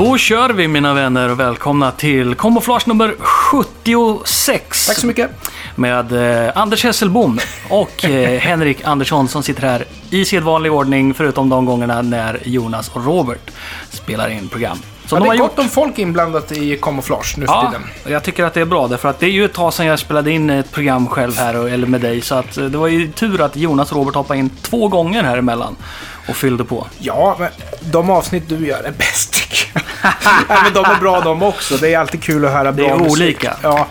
Då kör vi mina vänner och välkomna till Camouflage nummer 76. Tack så mycket. Med eh, Anders Hesselbom och eh, Henrik Andersson som sitter här i sedvanlig ordning förutom de gångerna när Jonas och Robert spelar in program. Som Ja, de det har är gjort. gott om folk inblandat i kamouflage nu för Ja, tiden. jag tycker att det är bra därför att det är ju ett tag sedan jag spelade in ett program själv här och- eller med dig så att eh, det var ju tur att Jonas och Robert hoppade in två gånger här emellan och fyllde på. Ja, men de avsnitt du gör är bäst tycker jag. ja, men de är bra de också. Det är alltid kul att höra bra är musik. olika. Ja.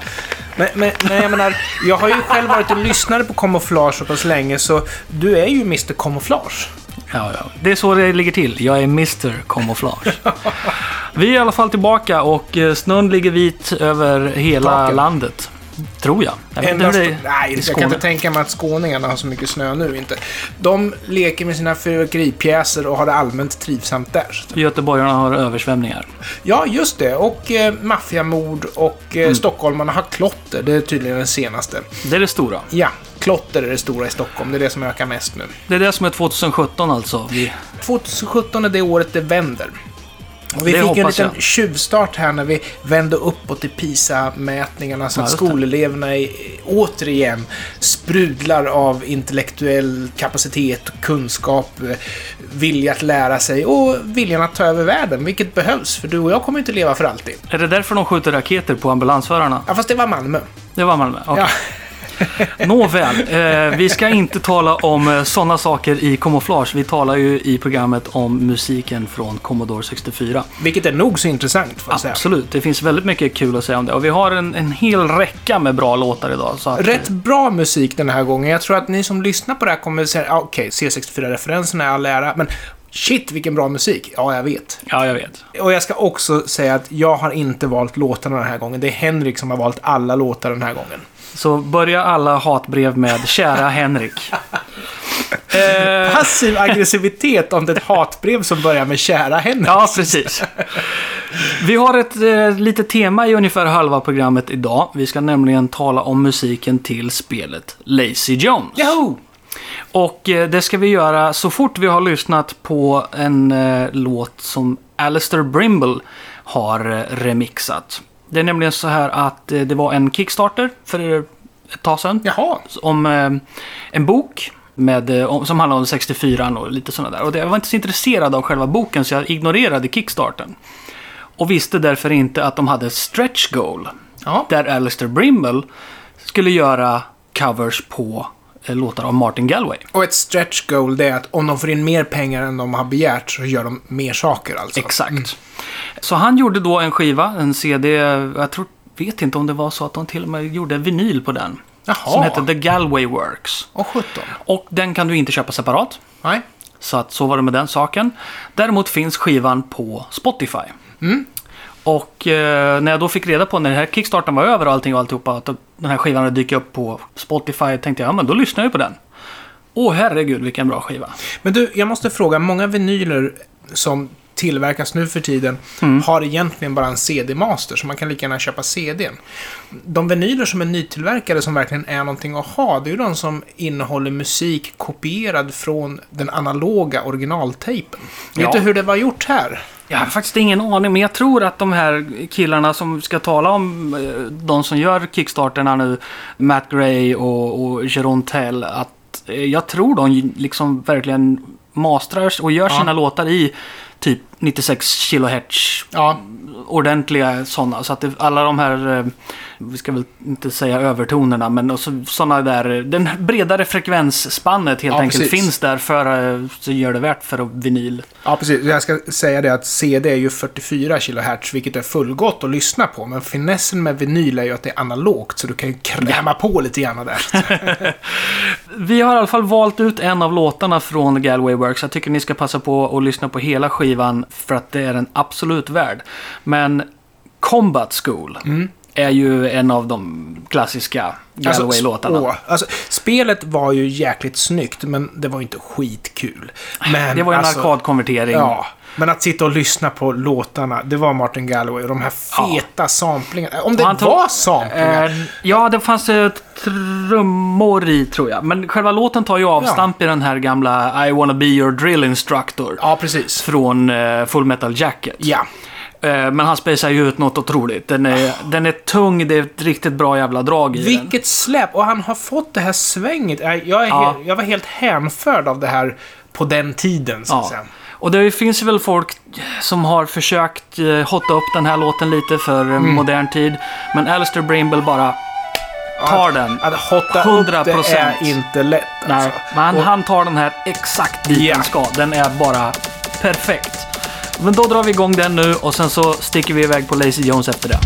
Men, men, men jag menar, jag har ju själv varit en lyssnare på kamouflage så pass länge så du är ju Mr Kamouflage. Ja, ja. Det är så det ligger till. Jag är Mr Camouflage. Vi är i alla fall tillbaka och eh, snön ligger vit över hela Taket. landet. Tror jag. jag Endast, det nej, jag kan inte tänka mig att skåningarna har så mycket snö nu inte. De leker med sina fyrverkeripjäser och har det allmänt trivsamt där. Göteborgarna har översvämningar. Ja, just det. Och eh, maffiamord och eh, Mm. stockholmarna har klotter. Det är tydligen den senaste. Det är det stora. Ja, klotter är det stora i Stockholm. Det är det som ökar mest nu. Det är det som är 2017 alltså. Vi, 2017 är det året det vänder. Och vi Det fick ju en liten jag. tjuvstart här när vi vände uppåt i PISA-mätningarna så att skoleleverna är, återigen sprudlar av intellektuell kapacitet, kunskap, eh, vilja att lära sig och viljan att ta över världen, vilket behövs. För du och jag kommer inte leva för alltid. är det därför de skjuter raketer på ambulansförarna? Ja, fast det var Malmö. Det var Malmö? Okej. Ja. Nåväl, eh, vi ska inte tala om eh, sådana saker i kamouflage. Vi talar ju i programmet om musiken från Commodore 64. Vilket är nog så intressant, får jag säga. Absolut, det finns väldigt mycket kul att säga om det. Och vi har en, en hel räcka med bra låtar idag. Så att, Rätt bra musik den här gången. Jag tror att ni som lyssnar på det här kommer att säga, okej, C64-referenserna är all ära, men shit vilken bra musik. Ja, jag vet. Ja, jag vet. Och jag ska också säga att jag har inte valt låtarna den här gången. Det är Henrik som har valt alla låtar den här gången. Så börja alla hatbrev med “Kära Henrik”. eh, Passiv aggressivitet om det är ett hatbrev som börjar med kära Henrik. ja, precis. Vi har ett eh, litet tema i ungefär halva programmet idag. Vi ska nämligen tala om musiken till spelet Lazy Jones. Yahoo! Och eh, det ska vi göra så fort vi har lyssnat på en eh, låt som Alistair Brimble har eh, remixat. Det är nämligen så här att eh, det var en Kickstarter för ett tag sedan. Jaha. Om eh, en bok med, eh, om, som handlar om 64 och lite sådana där. Och jag var inte så intresserad av själva boken så jag ignorerade Kickstarten. Och visste därför inte att de hade ett stretch goal. Ja. Där Alistair Brimble skulle göra covers på låtar av Martin Galway. Och ett stretch goal, det är att om de får in mer pengar än de har begärt så gör de mer saker alltså. Exakt. Så han gjorde då en skiva, en CD, jag tror, vet inte om det var så att de till och med gjorde vinyl på den. Jaha. Som hette The Galway Works. Och 17. Och den kan du inte köpa separat. Nej. Så att så var det med den saken. Däremot finns skivan på Spotify. Och eh, när jag då fick reda på när den här kickstarten var över och allting och alltihopa, att den här skivan hade dykt upp på Spotify, tänkte jag, ja men då lyssnar jag på den. Åh herregud vilken bra skiva. Men du, jag måste fråga, många vinyler som tillverkas nu för tiden Mm. har egentligen bara en CD-master, så man kan lika gärna köpa CDn. De vinyler som är nytillverkade som verkligen är någonting att ha, det är ju de som innehåller musik kopierad från den analoga originaltejpen. Vet Ja. du hur det var gjort här? Jag har faktiskt ingen aning, men jag tror att de här killarna som ska tala om eh, de som gör kickstarterna nu, Matt Gray och, och Jeroen Tell, att eh, jag tror de liksom verkligen mastrar och gör Ja. sina låtar i typ 96 kHz Ja, ordentliga sådana. Så att det, alla de här, eh, vi ska väl inte säga övertonerna, men sådana där, eh, den bredare frekvensspannet helt Ja, enkelt precis. finns där för eh, så gör det värt för att vinyl. ja, precis. Jag ska säga det att CD är ju 44 kHz, vilket är fullgott att lyssna på. Men finessen med vinyl är ju att det är analogt, så du kan ju kräma på lite grann där. Vi har i alla fall valt ut en av låtarna från Galway Works. Jag tycker ni ska passa på att lyssna på hela skivan för att det är en absolut värd. Men Combat School är ju en av de klassiska Galway-låtarna. Alltså, alltså, spelet var ju jäkligt snyggt, men det var ju inte skitkul. Men, det var ju en alltså, arkadkonvertering. Ja, men att sitta och lyssna på låtarna, det var Martin Galway och de här feta samplingarna. Om det tog- var samplingar. Eh, ja, det fanns eh, trummor i tror jag. Men själva låten tar ju avstamp i den här gamla I wanna be your drill instructor. ja, precis. Från eh, Full Metal Jacket. Ja. Eh, Men han spacear ju ut något otroligt. Den är, den är tung, det är ett riktigt bra jävla drag i den. Vilket släpp! Och han har fått det här svänget. Jag, Ja. jag var helt hänförd av det här på den tiden, så att Ja. säga. Och det finns ju väl folk som har försökt eh, hotta upp den här låten lite för Mm. modern tid. Men Alistair Brimble bara tar den. Att hotta 100%. upp det är inte lätt. Nej, Alltså. men Och- han tar den här exakt dit Ja. den ska. Den är bara perfekt. Men då drar vi igång den nu och sen så sticker vi iväg på Lazy Jones efter det.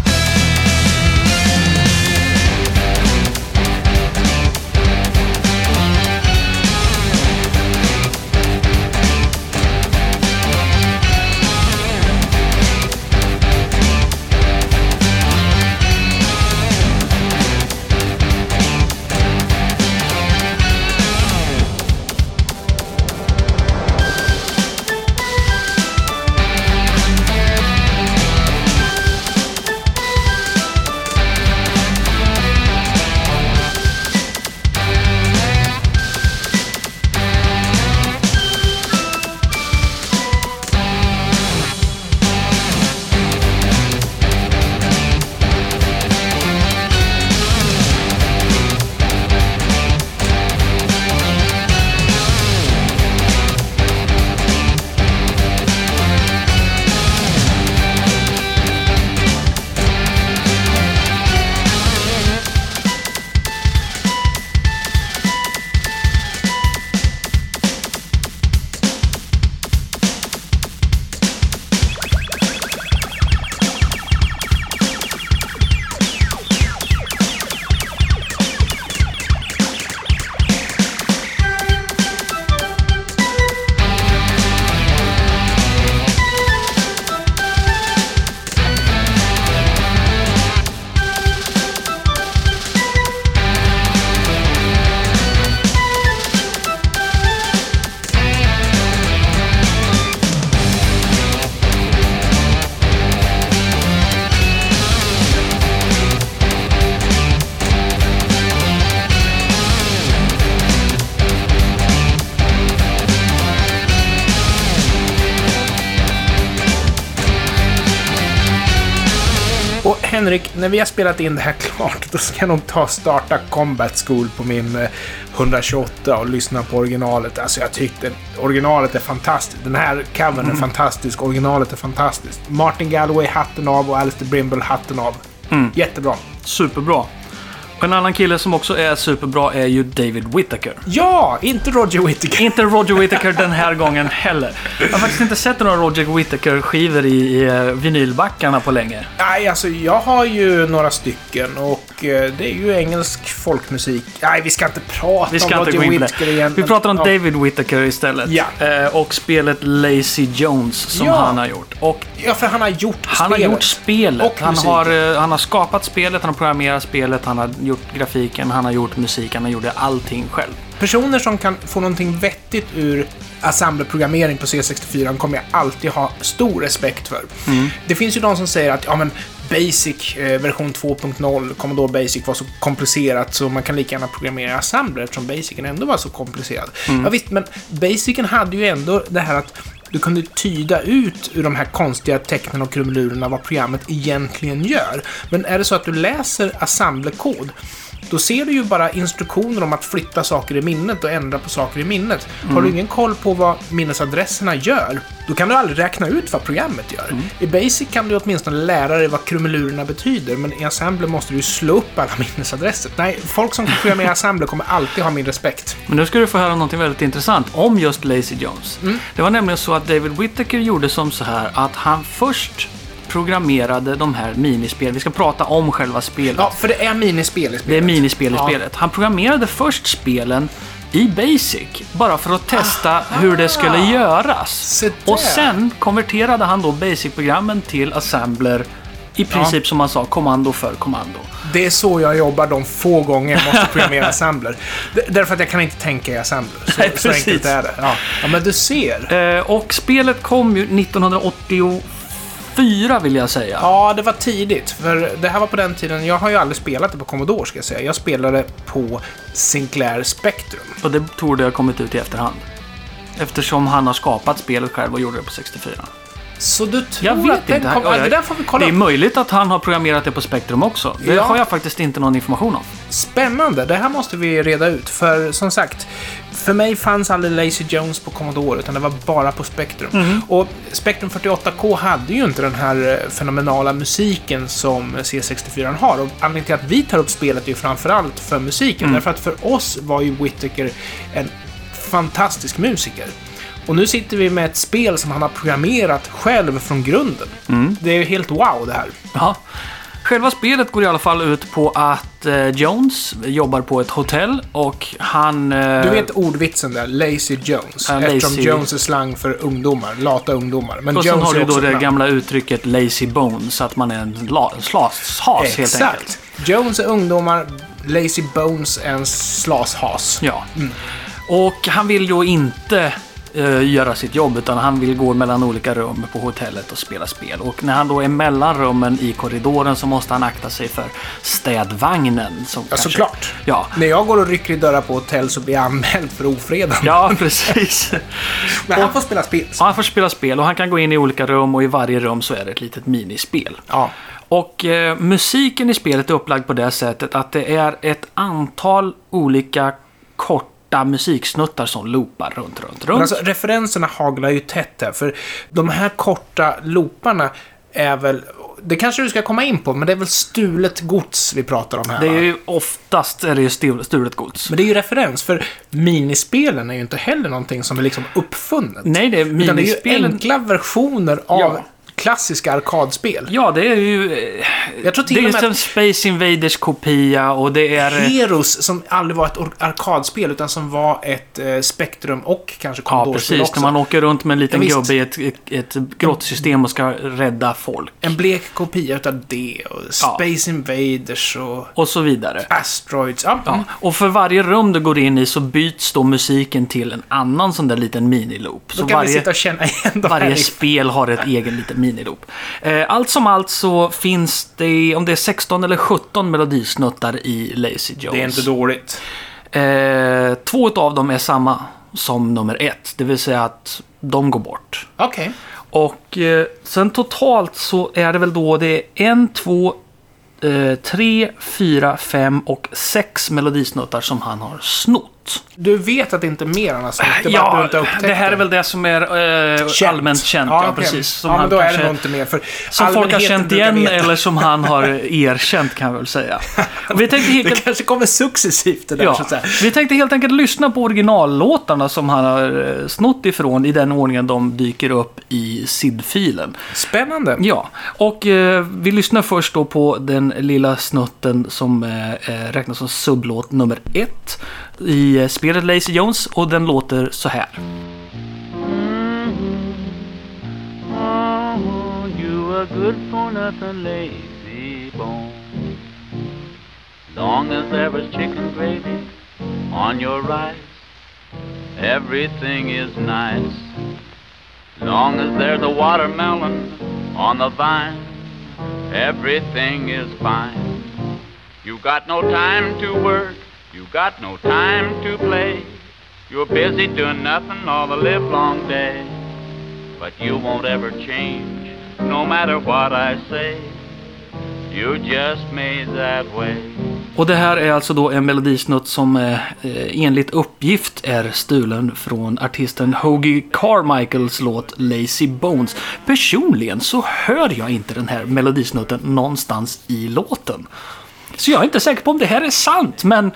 När vi har spelat in det här klart, då ska jag nog ta och starta Combat School på min eh, 128 och lyssna på originalet. Alltså jag tyckte originalet är fantastiskt. Den här covern är fantastisk, originalet är fantastiskt. Martin Galloway hatten av och Alistair Brimble hatten av. Jättebra. Superbra. En annan kille som också är superbra är ju David Whittaker. Ja, inte Roger Whittaker. Inte Roger Whittaker den här gången heller. Jag har faktiskt inte sett några Roger Whittaker-skivor i, i eh, vinylbackarna på länge. Nej, alltså jag har ju några stycken och eh, det är ju engelsk folkmusik. Nej, vi ska inte prata Vi ska om inte Roger Whittaker igen. Vi pratar om ja. David Whittaker istället. Ja. Eh, och spelet Lazy Jones som Ja. han har gjort. Och Ja, för han har gjort han har spelet. gjort spelet. Och Han musiken. har, han har skapat spelet, han har programmerat spelet, han har gjort grafiken, han har gjort musiken, han gjorde allting själv. Personer som kan få någonting vettigt ur assemblerprogrammering på C64 kommer jag alltid ha stor respekt för. Mm. Det finns ju de som säger att ja, men Basic eh, version 2.0, Commodore Basic var så komplicerat så man kan lika gärna programmera assembler eftersom Basicen ändå var så komplicerad. Mm. Ja, visst, men Basicen hade ju ändå det här att du kunde tyda ut ur de här konstiga tecknen och krumelurerna vad programmet egentligen gör. Men är det så att du läser assemblerkod då ser du ju bara instruktioner om att flytta saker i minnet och ändra på saker i minnet. Har du ingen koll på vad minnesadresserna gör, då kan du aldrig räkna ut vad programmet gör. I Basic kan du åtminstone lära dig vad krumelurerna betyder, men i Assembler måste du slå upp alla minnesadresser. Nej, folk som kan programmera Assembler kommer alltid ha min respekt. Men nu ska du få höra något väldigt intressant om just Lazy Jones. Mm. Det var nämligen så att David Whittaker gjorde som så här att han först programmerade de här minispelen. Vi ska prata om själva spelet. Ja, för det är minispel i spelet. Det är minispel i Ja. spelet. Han programmerade först spelen i Basic, bara för att testa hur det skulle göras. Se där. Och sen konverterade han då Basic-programmen till Assembler, i princip som man sa, kommando för kommando. Det är så jag jobbar de få gånger jag måste programmera Assembler. Därför att jag kan inte tänka i Assembler. Så, Nej, så enkelt är det. Ja. ja, men du ser. Eh, och spelet kom ju 1984 vill jag säga. Ja, det var tidigt. För det här var på den tiden, jag har ju aldrig spelat det på Commodore ska jag säga. Jag spelade på Sinclair Spectrum. Och det torde ha kommit ut i efterhand. Eftersom han har skapat spelet själv och gjorde det på 64. Så du tror Jag vet att den inte. kom... ja, det där får vi kolla det är möjligt att han har programmerat det på Spectrum också. Det Ja. har jag faktiskt inte någon information om. Spännande, det här måste vi reda ut. För som sagt, för mig fanns aldrig Lazy Jones på Commodore, utan det var bara på Spectrum. Mhm. Och Spectrum 48K hade ju inte den här eh, fenomenala musiken som C64 har. Och anledningen till att vi tar upp spelet är ju framförallt för musiken. Mm. Därför att för oss var ju Whittaker en fantastisk musiker. Och nu sitter vi med ett spel som han har programmerat själv från grunden. Mm. Det är ju helt wow det här. Ja. Själva spelet går i alla fall ut på att eh, Jones jobbar på ett hotell och han... Eh, Du vet ordvitsen där, Lazy Jones. Ja, eftersom lazy. Jones är slang för ungdomar, lata ungdomar. Men och sen Jones har du då det namn. gamla uttrycket lazy bones, att man är en la- slashas helt enkelt. Jones är ungdomar, Lazy Bones är en slashas. Ja. Och han vill då inte eh, göra sitt jobb utan han vill gå mellan olika rum på hotellet och spela spel. Och när han då är mellan rummen i korridoren så måste han akta sig för städvagnen. Som Ja, kanske- såklart. Ja. När jag går och rycker i dörrar på hotell så blir jag anmäld för ofredande. Ja, precis. Men han får spela spel. Ja, han får spela spel och han kan gå in i olika rum och i varje rum så är det ett litet minispel. Ja. Och eh, musiken i spelet är upplagd på det sättet att det är ett antal olika korta musiksnuttar som loopar runt, runt, runt. Alltså, referenserna haglar ju tätt här, för de här korta looparna är väl... Det kanske du ska komma in på, men det är väl stulet gods vi pratar om här, det är ju oftast är det ju stul- stulet gods. Men det är ju referens, för minispelen är ju inte heller någonting som är liksom uppfunnet. Nej, det är Utan det är ju minispelen. enkla versioner av Ja. Klassiska arkadspel. Ja, det är ju... eh, Jag tror Det till är och just med en Space Invaders kopia och det är... Heroes, som aldrig var ett arkadspel, utan som var ett eh, Spektrum och kanske Ja, Commodore-spel precis. också. När man åker runt med en liten Ja, gubbe i ett, ett, ett grottsystem och ska rädda folk. En blek kopia utav det, och Space Invaders och Och så vidare. Asteroids. Ja, Ja, och för varje rum du går in i så byts då musiken till en annan sån där liten miniloop. Då Så kan vi varje, sitta och känna igen varje spel har ett egen liten miniloop. Eh, allt som allt så finns det, om det är 16 eller 17 melodisnuttar i Lazy Jones. Det är inte dåligt. Eh, två av dem är samma som nummer ett, det vill säga att de går bort. Okej. Och eh, sen totalt så är det väl då det är en, två, tre, fyra, fem och sex melodisnuttar som han har snott. Du vet att det inte är mer än alltså, det är bara att du Ja, inte har upptäckt det här är väl det som är eh, Känt. allmänt känt. Ja, okej. precis. Som ja, men han då är kanske- det nog inte mer. För Som folk har känt igen eller som han har erkänt kan jag väl säga. Vi tänkte helt Det kanske kommer successivt det där, Ja, så vi tänkte helt enkelt lyssna på originallåtarna som han har eh, snott ifrån i den ordningen de dyker upp i SID-filen. Spännande. Ja, och eh, vi lyssnar först då på den lilla snutten som eh, eh, räknas som sublåt nummer ett i eh, spelet Lazy Jones och den låter så här. Oh, you are good for nothing. Long as there was chicken gravy on your rice, everything is nice. Long as there's a watermelon on the vine, everything is fine. You got no time to work, you got no time to play. You're busy doing nothing all the livelong day. But you won't ever change, no matter what I say. You just made that way. Och det här är alltså då en melodisnutt som eh, eh enligt uppgift är stulen från artisten Hoagie Carmichaels låt Lazy Bones. Personligen så hör jag inte den här melodisnutten någonstans i låten. Så jag är inte säker på om det här är sant, men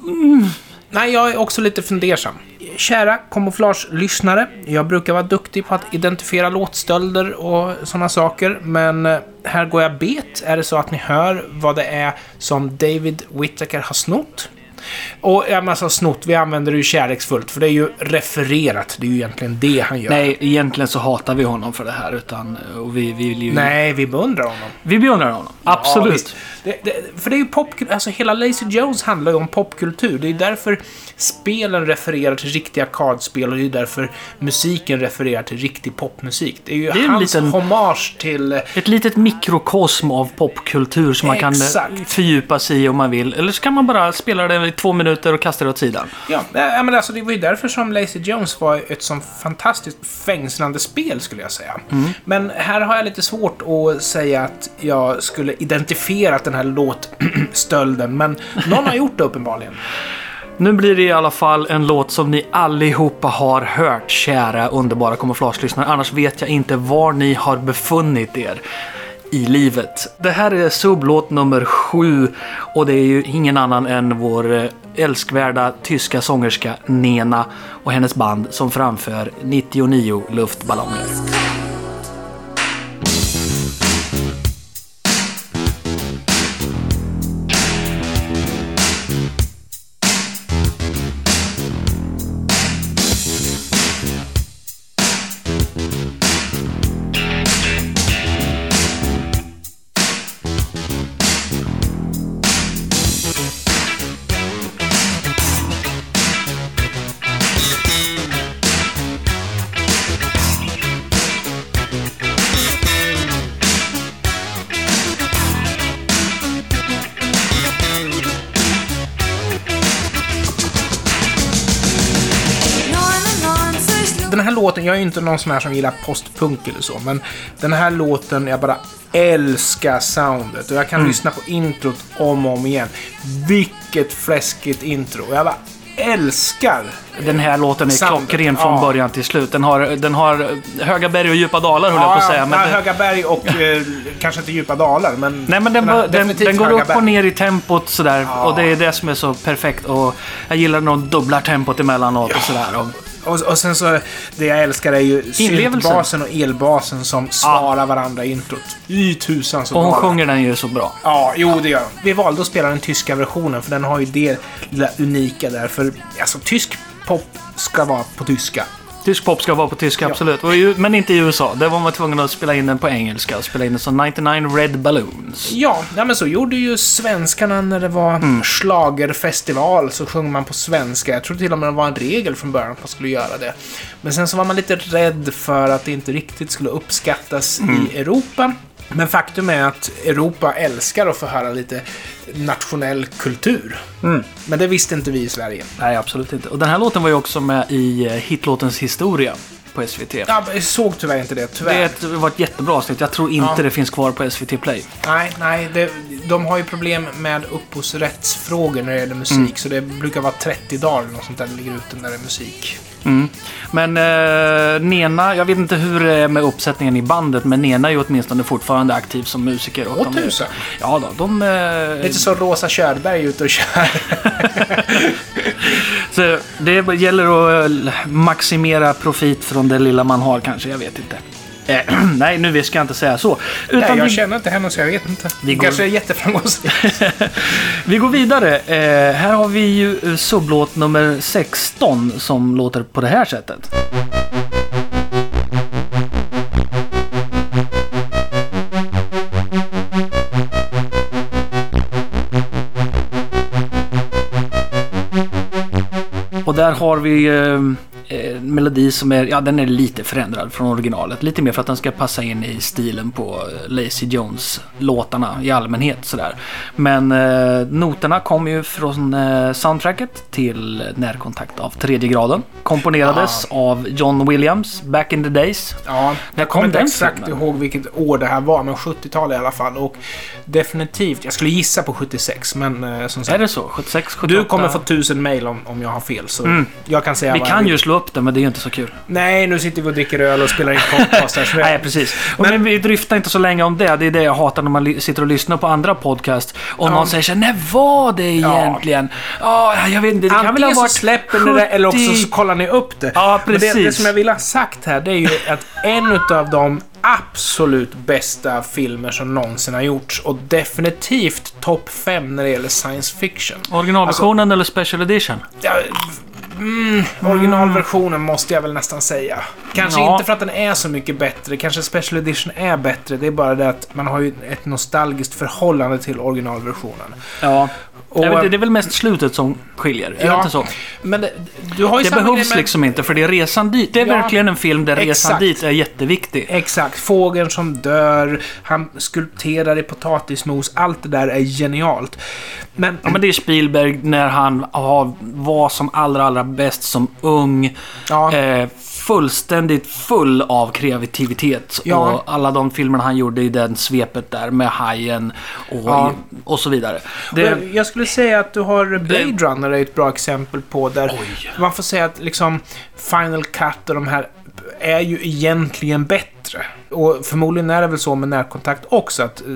mm. Nej, jag är också lite fundersam. Kära kamouflage-lyssnare, jag brukar vara duktig på att identifiera låtstölder och sådana saker, men eh, här går jag bet. Är det så att ni hör vad det är som David Whittaker har snott? Och ja, men alltså snott, vi använder det ju kärleksfullt, för det är ju refererat. Det är ju egentligen det han gör. nej, egentligen så hatar vi honom för det här. Utan, och vi, vi, vill ju, Nej, vi beundrar honom. vi beundrar honom. Ja, Absolut. visst. det, det, för det är ju popkultur, alltså hela Lazy Jones handlar ju om popkultur. Det är därför spelen refererar till riktiga arkadspel och det är därför musiken refererar till riktig popmusik. Det är ju är en hans liten- hommage till... Ett litet mikrokosm av popkultur som man kan eh, fördjupa sig i om man vill. Eller så kan man bara spela det i två minuter och kastar det åt sidan. Ja, nej, men alltså det var ju därför som Lazy Jones var ett sånt fantastiskt fängslande spel skulle jag säga. Men här har jag lite svårt att säga att jag skulle identifiera den här låtstölden, men någon har gjort det uppenbarligen. Nu blir det i alla fall en låt som ni allihopa har hört, kära underbara kamouflagelyssnare. Annars vet jag inte var ni har befunnit er i livet. Det här är sublåt nummer sju och det är ju ingen annan än vår eh, älskvärda tyska sångerska Nena och hennes band som framför 99 luftballonger. Låten, jag är ju inte någon sån här som gillar postpunk eller så, men den här låten, jag bara älskar soundet. Och jag kan lyssna på introt om och om igen. Vilket fläskigt intro. Och jag bara älskar Den här låten är Soundet, klockren från ja. början till slut. Den har, den har höga berg och djupa dalar höll jag på att säga. Men ja, det- höga berg och eh, kanske inte djupa dalar, men... Nej men den, den, den, definitivt går upp och berg. ner i tempot sådär. Ja. Och det är det som är så perfekt. Och jag gillar när de dubblar tempot emellanåt och sådär. Och, Och, och sen så, det jag älskar är ju syntbasen och elbasen som svarar varandra i introt. I tusan så och hon bra. sjunger den ju så bra. Ja, jo det gör hon. Vi valde att spela den tyska versionen för den har ju det lilla unika där. För alltså, tysk pop ska vara på tyska. Tysk pop ska vara på tyska, absolut. Och i- Men inte i USA. Där var man tvungen att spela in den på engelska. Spela in den som 99 Red Balloons. Ja, nej, men så gjorde ju svenskarna när det var Mm. schlagerfestival så sjöng man på svenska. Jag tror till och med det var en regel från början att man skulle göra det. Men sen så var man lite rädd för att det inte riktigt skulle uppskattas Mm. i Europa. Men faktum är att Europa älskar att få höra lite nationell kultur. Mm. Men det visste inte vi i Sverige. Nej, absolut inte. Och den här låten var ju också med i eh, hitlåtens historia på SVT. Ja, jag såg tyvärr inte det, tyvärr. Det var ett jättebra avsnitt. Jag tror inte Ja. det finns kvar på SVT Play. Nej, nej. Det, de har ju problem med upphovsrättsfrågor när det gäller musik. Mm. Så det brukar vara 30 dagar eller något sånt där det ligger ute när det är musik. Mm. Men eh, Nena, jag vet inte hur det är med uppsättningen i bandet, men Nena är ju åtminstone fortfarande aktiv som musiker. Åh, de, tusan. Ja då, de... Eh, Lite så Rosa Körberg ute och kör. så det gäller att eh, maximera profit från det lilla man har kanske, jag vet inte. Eh, nej, nu ska jag inte säga så. Nej, Utan jag vi, känner inte henne så jag vet inte. Vi Vi går- kanske är jätteframgångsrik. vi går vidare. Eh, här har vi ju eh, sublåt nummer 16 som låter på det här sättet. Och där har vi eh, en melodi som är, ja den är lite förändrad från originalet. Lite mer för att den ska passa in i stilen på eh, Lazy Jones-låtarna i allmänhet sådär. Men eh, noterna kommer ju från eh, soundtracket till Närkontakt av tredje graden. Komponerades av John Williams back in the days. Ja, När jag kom kommer inte exakt filmen? ihåg vilket år det här var, men 70-tal i alla fall. Och definitivt, jag skulle gissa på 76, men eh, som Är sagt. det så? 76, 78? Du kommer få tusen mail om, om jag har fel, så jag kan säga Mm. Vi jag kan ju slå upp det, men det är ju inte så kul. Nej, nu sitter vi och dricker öl och spelar in podcast här. så Nej, precis. Och men, vi dryftar inte så länge om det. Det är det jag hatar när man sitter och lyssnar på andra podcast. Och Ja. någon säger så här, när var det egentligen? Ja, jag vet inte. Det kan väl ha Antingen så varit släpper ni det eller också 70. så kollar ni upp det. Ja, Men det, det precis. som jag vill ha sagt här, det är ju att en av de absolut bästa filmer som någonsin har gjorts och definitivt topp 5 när det gäller science fiction. Originalversionen eller special edition? Ja, mm, originalversionen måste jag väl nästan säga. Kanske Ja. inte för att den är så mycket bättre, kanske special edition är bättre. Det är bara det att man har ju ett nostalgiskt förhållande till originalversionen. Ja. Och, vet, det är väl mest slutet som skiljer? Är det inte så? Men det, du har ju Det behövs med- liksom inte, för det är resan dit. Det är Ja, verkligen en film där resan exakt. dit är jätteviktig. Exakt. Fågeln som dör, han skulpterar i potatismos. Allt det där är genialt. Men, Ja, men det är Spielberg när han ja, var som allra, allra bäst som ung. ja, Eh, fullständigt full av kreativitet. Ja. Och alla de filmerna han gjorde i den svepet där med Hajen och, Ja. och så vidare. Det, Jag- skulle säga att du har Blade Runner är ett bra exempel på där Oj. man får säga att liksom Final Cut och de här är ju egentligen bättre. Och förmodligen är det väl så med närkontakt också att eh,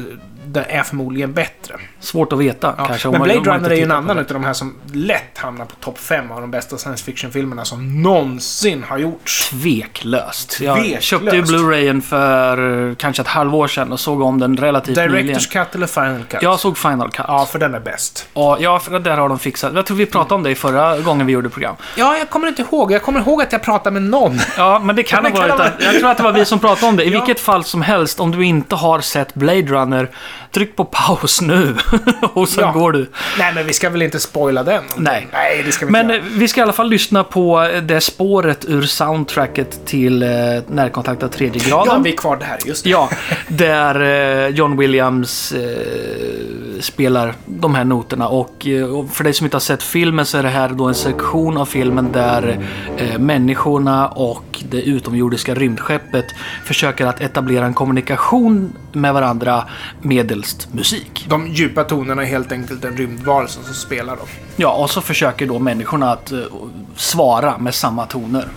det är förmodligen bättre. Svårt att veta Ja. kanske. Men Blade man Runner är ju en på annan utav de här som lätt hamnar på topp 5 av de bästa science fiction-filmerna som någonsin har gjorts. Tveklöst. Jag Tveklöst. köpte ju Blu-rayen för eh, kanske ett halvår sedan och såg om den relativt nyligen. Directors Cut eller Final Cut? Jag såg Final Cut. Ja, för den är bäst. Och ja, för där har de fixat. Jag tror vi pratade om det förra gången vi gjorde program. Ja, jag kommer inte ihåg. Jag kommer ihåg att jag pratade med någon. Ja, men det kan ha varit att, Jag tror att det var vi som pratade om det. I Ja. vilket fall som helst, om du inte har sett Blade Runner, tryck på paus nu. och sen Ja. går du. Nej, men vi ska väl inte spoila den? Nej. Nej, det ska vi Men inte eh, vi ska i alla fall lyssna på eh, det spåret ur soundtracket till eh, Närkontakt av tredje graden. Ja, vi är kvar där. Just det. Ja, där eh, John Williams eh, spelar de här noterna. Och, eh, och för dig som inte har sett filmen så är det här då en sektion av filmen där eh, människorna och det utomjordiska rymdskeppet försöker att etablera en kommunikation med varandra medelst musik. De djupa tonerna är helt enkelt en rymdvarelse som spelar dem. Ja, och så försöker då människorna att uh, svara med samma toner.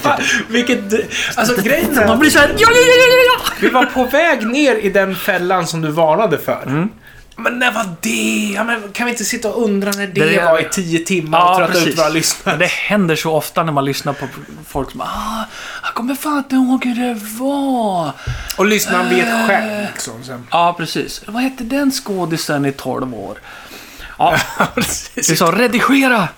Fan, vilket... Alltså grejen är Man blir så här, ja, ja, ja, ja, vi var på väg ner i den fällan som du varnade för. Men när var det? Ja, men kan vi inte sitta och undra när det, Det är- var i tio timmar och Ja, trötta ut våra lyssnare? Det händer så ofta när man lyssnar på folk som ah, jag kommer fan inte ihåg hur det var. Och lyssnaren vet själv. Liksom, sen. Ja, precis. Vad hette den skådisen i 12 år? Ja, Precis. vi sa redigera!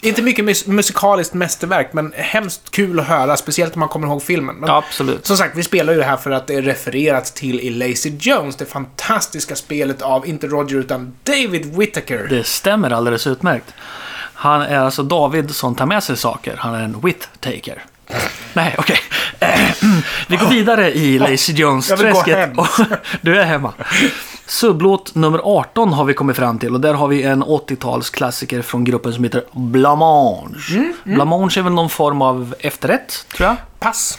Inte mycket mus- musikaliskt mästerverk, men hemskt kul att höra, speciellt om man kommer ihåg filmen. Men Ja, absolut. Som sagt, vi spelar ju det här för att det är refererat till i Lazy Jones, det fantastiska spelet av, inte Roger, utan David Whittaker. Det stämmer alldeles utmärkt. Han är alltså David som tar med sig saker. Han är en wit-taker. Nej, okej. Eh, Vi går vidare i Lazy jag vill gå Jones-träsket. hem. Du är hemma. Subblåt nummer 18 har vi kommit fram till och där har vi en 80-talsklassiker från gruppen som heter Blamange. Mm, Blamange är väl någon form av efterrätt, tror jag. Pass.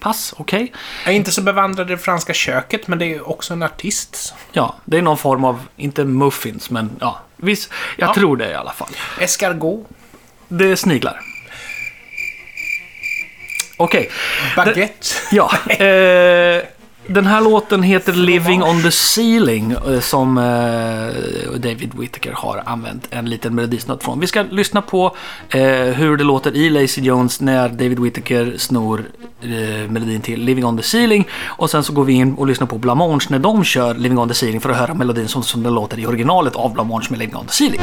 Pass, okej. Jag är inte så bevandrad i det franska köket, men det är också en artist. Ja, det är någon form av, inte muffins, men ja. Visst, jag Ja. tror det i alla fall. Escargot. Det är sniglar. Okej. Baguette. Ja, eh, den här låten heter Living on the Ceiling eh, som eh, David Whittaker har använt en liten melodisnutt från. Vi ska lyssna på eh, hur det låter i Lazy Jones när David Whittaker snor melodin till Living on the Ceiling och sen så går vi in och lyssnar på Blamange när de kör Living on the Ceiling för att höra melodin som, som den låter i originalet av Blamange med Living on the Ceiling.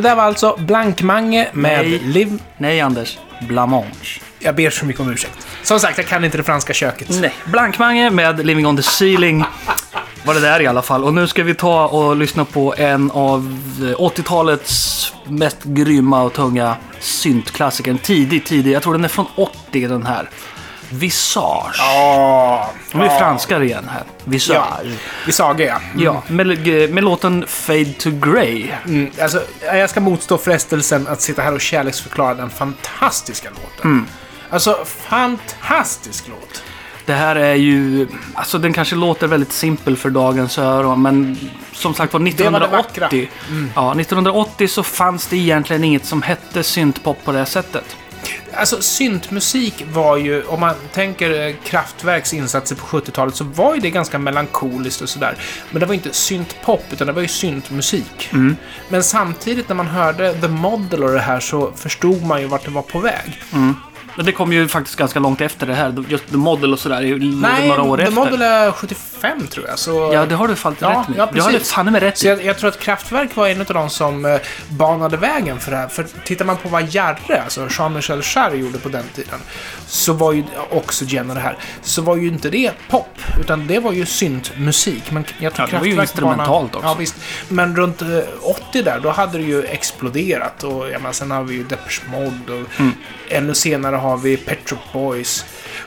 Det där var alltså Blankmange med Nej. Liv... Nej, Anders. Blamange. Jag ber så mycket om ursäkt. Som sagt, jag kan inte det franska köket. Nej. Blankmange med Living on the Ceiling var det där i alla fall. Och nu ska vi ta och lyssna på en av 80-talets mest grymma och tunga syntklassiker. En tidig, tidig. Jag tror den är från 80 den här. Visage. Ja, Nu är vi franskar igen här. Visage. ja. Vi saga, ja. Ja, med, med låten Fade to Grey. Mm, alltså, jag ska motstå frestelsen att sitta här och kärleksförklara den fantastiska låten. Mm. Alltså, fantastisk låt. Det här är ju, alltså den kanske låter väldigt simpel för dagens öron, men som sagt var var det vackra. 1980, ja, 1980 så fanns det egentligen inget som hette syntpop på det sättet. Alltså syntmusik var ju, om man tänker eh, Kraftwerks insatser på 70-talet, så var ju det ganska melankoliskt och sådär. Men det var inte syntpop, utan det var ju syntmusik. Men samtidigt när man hörde The Model och det här så förstod man ju vart det var på väg. Men det kom ju faktiskt ganska långt efter det här, just The Model och sådär, ju Nej, några år The efter. Model är 75 tror jag. Så... Ja, det har du fallit Ja, rätt med. ja, du har det precis. fan med rätt Så jag, jag tror att Kraftwerk var en av de som eh, banade vägen för det här. För tittar man på vad Jarre, alltså Jean-Michel Jarre, gjorde på den tiden, så var ju Oxygen och det här, så var ju inte det pop, utan det var ju syntmusik. Men jag tror Ja, det var ju instrumentalt också. Ja, visst. Men runt eh, 80 där, då hade det ju exploderat. Och jag menar, sen har vi ju Depeche Mode och Mm. ännu senare har vi Pet Shop Boys.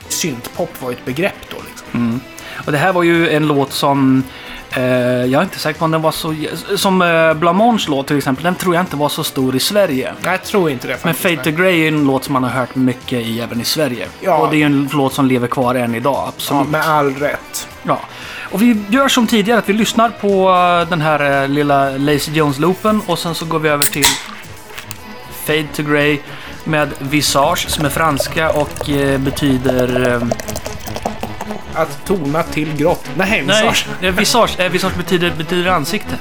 Syntpop var ett begrepp då liksom. Och det här var ju en låt som eh, jag är inte säker på om den var så... Som eh, Blamange låt till exempel, den tror jag inte var så stor i Sverige. Jag tror inte det Men faktiskt. Fade to Grey är en låt som man har hört mycket i även i Sverige. Ja. Och det är ju en låt som lever kvar än idag, Ja, absolut. med all rätt. Ja. Och vi gör som tidigare, att vi lyssnar på eh, den här eh, lilla Lazy Jones-loopen och sen så går vi över till Fade to Grey med Visage som är franska och eh, betyder... Eh, Att tona till grått. Nej, nej, visage. eh, visage, eh, visage betyder, betyder ansikte.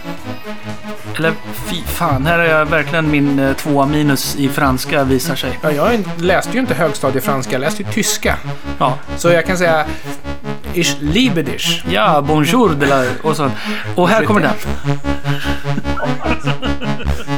Eller fy fan, här är jag verkligen min eh, tvåa minus i franska visar sig. Ja, jag läste ju inte högstadiefranska, jag läste ju tyska. Ja, Så jag kan säga Ich liebe dich. ja bonjour de la... Och, så. och här kommer den.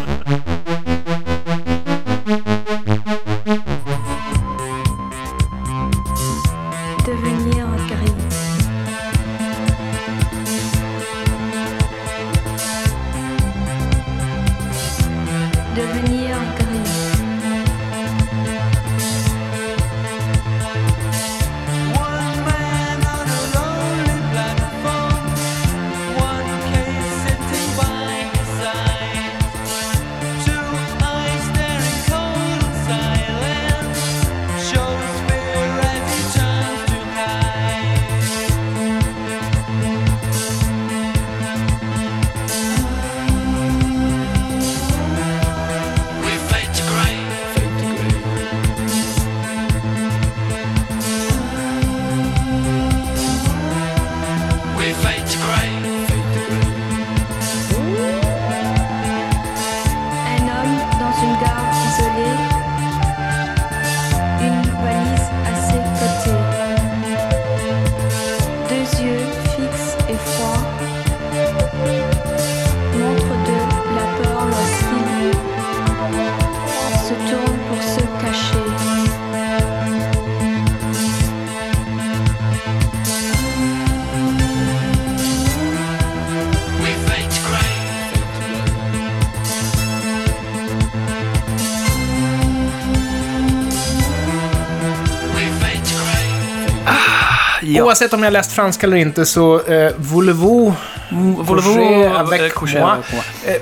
Ja. Oavsett om jag läst franska eller inte så eh, voulez-vous Voulez-vous coucher avec eh, coucher moi? avec moi? Eh,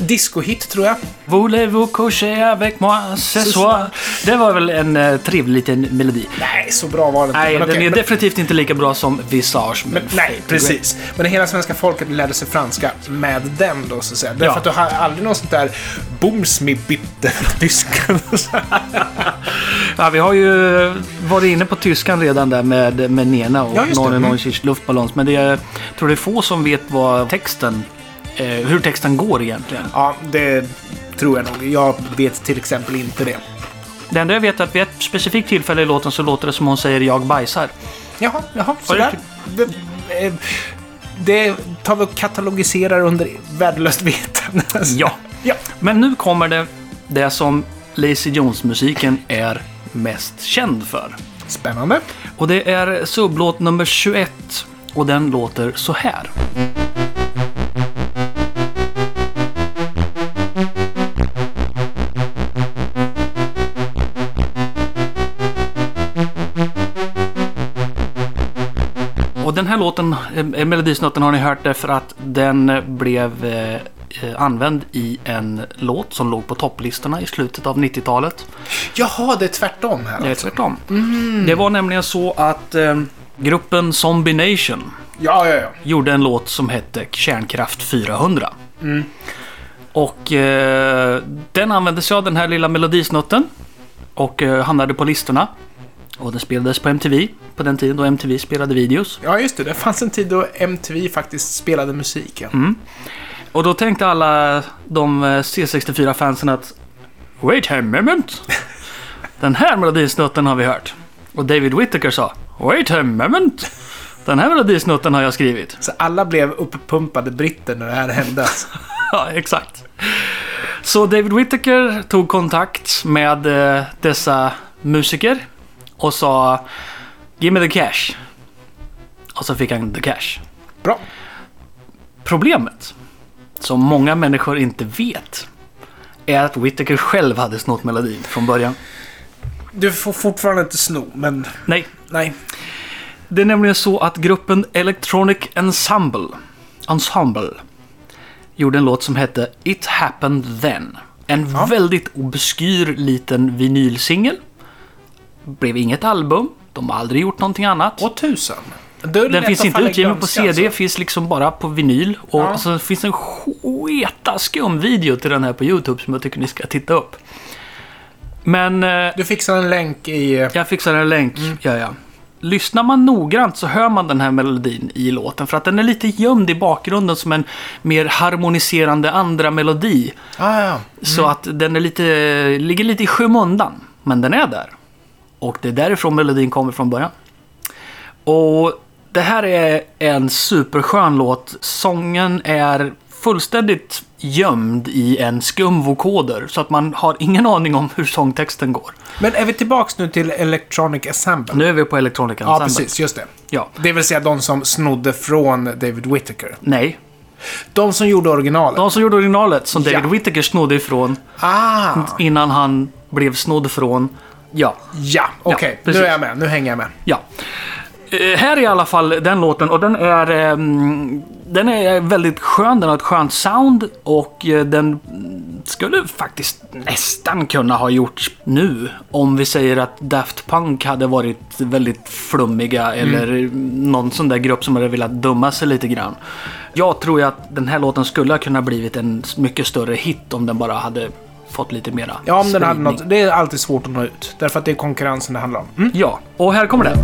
discohit tror jag. Voulez-vous coucher avec moi ce soir? Det var väl en eh, trevlig liten melodi. Nej, så bra var det inte. Nej, Men den okej, är men- definitivt inte lika bra som Visage. med Men, nej, precis. Men hela svenska folket lärde sig franska med den då, så att säga. Därför Ja. att du har aldrig något sånt där Booms med bitte från Tyskland. Grey. Ja, vi har ju varit inne på tyskan redan där med, med Nena och Ja, just det. Mm. Luftballons. Men det är, jag tror det är få som vet vad texten, eh, hur texten går egentligen. ja, det tror jag nog. Jag vet till exempel inte det. Det enda jag vet är att vid ett specifikt tillfälle i låten så låter det som hon säger jag bajsar. Jaha, jaha, sådär. Det, eh, det tar vi och katalogiserar under värdelöst vetande. Ja. Ja. Men nu kommer det, det som Lazy Jones-musiken är mest känd för. Spännande. Och det är sublåt nummer 21 och den låter så här. Den här låten, eh, melodisnoten har ni hört därför att den eh, blev eh, eh, använd i en låt som låg på topplistorna i slutet av 90-talet. Jaha, det är tvärtom här Det är alltså. tvärtom. Det var nämligen så att eh, gruppen Zombie Nation Ja, ja, ja. gjorde en låt som hette Kärnkraft 400. Och eh, den använde sig av den här lilla melodisnutten och eh, hamnade på listorna. Och den spelades på MTV på den tiden då MTV spelade videos. Ja, just det. Det fanns en tid då MTV faktiskt spelade musiken. Och då tänkte alla de eh, C64-fansen att Wait a moment! Den här melodisnutten har vi hört. Och David Whittaker sa Wait a moment! Den här melodisnutten har jag skrivit. Så alla blev uppumpade britter när det här hände. alltså. Ja, exakt. Så David Whittaker tog kontakt med eh, dessa musiker och sa Give me the cash. Och så fick han the cash. Bra. Problemet, som många människor inte vet, är att Whittaker själv hade snott melodin från början. Du får fortfarande inte sno, men Nej, nej. det är nämligen så att gruppen Electronic Ensemble, Ensemble gjorde en låt som hette It Happened Then. En Ja. väldigt obskyr liten vinylsingel. Blev inget album. De har aldrig gjort någonting annat. Och tusen. Det Den finns inte utgiven på CD, alltså. finns liksom bara på vinyl. Och Ja. så finns en skum video till den här på YouTube som jag tycker ni ska titta upp. Men eh, Du fixar en länk i... eh, jag fixar en länk, Mm. gör jag. Lyssnar man noggrant så hör man den här melodin i låten. För att den är lite gömd i bakgrunden som en mer harmoniserande andra melodi. Ah, ja. Så att den är lite, ligger lite i skymundan. Men den är där. Och det är därifrån melodin kommer från början. Och det här är en superskön låt. Sången är fullständigt gömd i en skum vokoder. Så att man har ingen aning om hur sångtexten går. Men är vi tillbaks nu till Electronic Assemble? Nu är vi på Electronic Ja, Ensemble. precis. Just det. Ja. Det vill säga de som snodde från David Whittaker. Nej. De som gjorde originalet. De som gjorde originalet som David Ja. Whittaker snodde ifrån Ah! innan han blev snodd från. Ja, Ja, okej. nu precis. är jag med. Nu hänger jag med. ja. Eh, här är i alla fall den låten och den är, ehm, den är väldigt skön. Den har ett skönt sound och eh, den mm, skulle faktiskt nästan kunna ha gjorts nu. Om vi säger att Daft Punk hade varit väldigt flummiga eller någon sån där grupp som hade velat dumma sig lite grann. Jag tror ju att den här låten skulle ha kunnat blivit en mycket större hit om den bara hade fått lite mera Ja, om den hade spridning. något. Det är alltid svårt att nå ut. Därför att det är konkurrensen det handlar om. Mm. Ja, och här kommer den.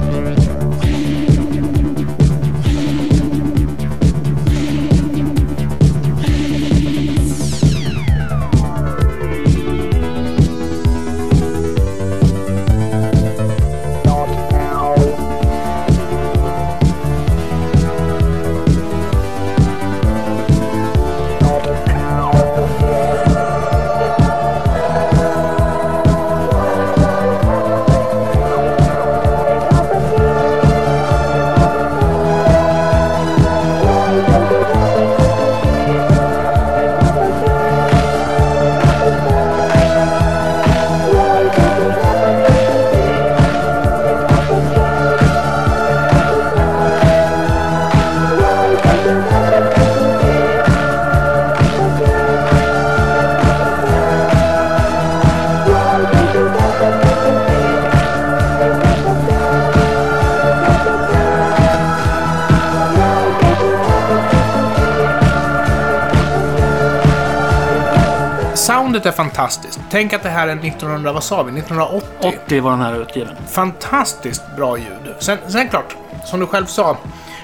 Fantastiskt. Tänk att det här är 1900, vad sa vi? 1980? 80 var den här utgiven. Fantastiskt bra ljud. Sen, sen klart, som du själv sa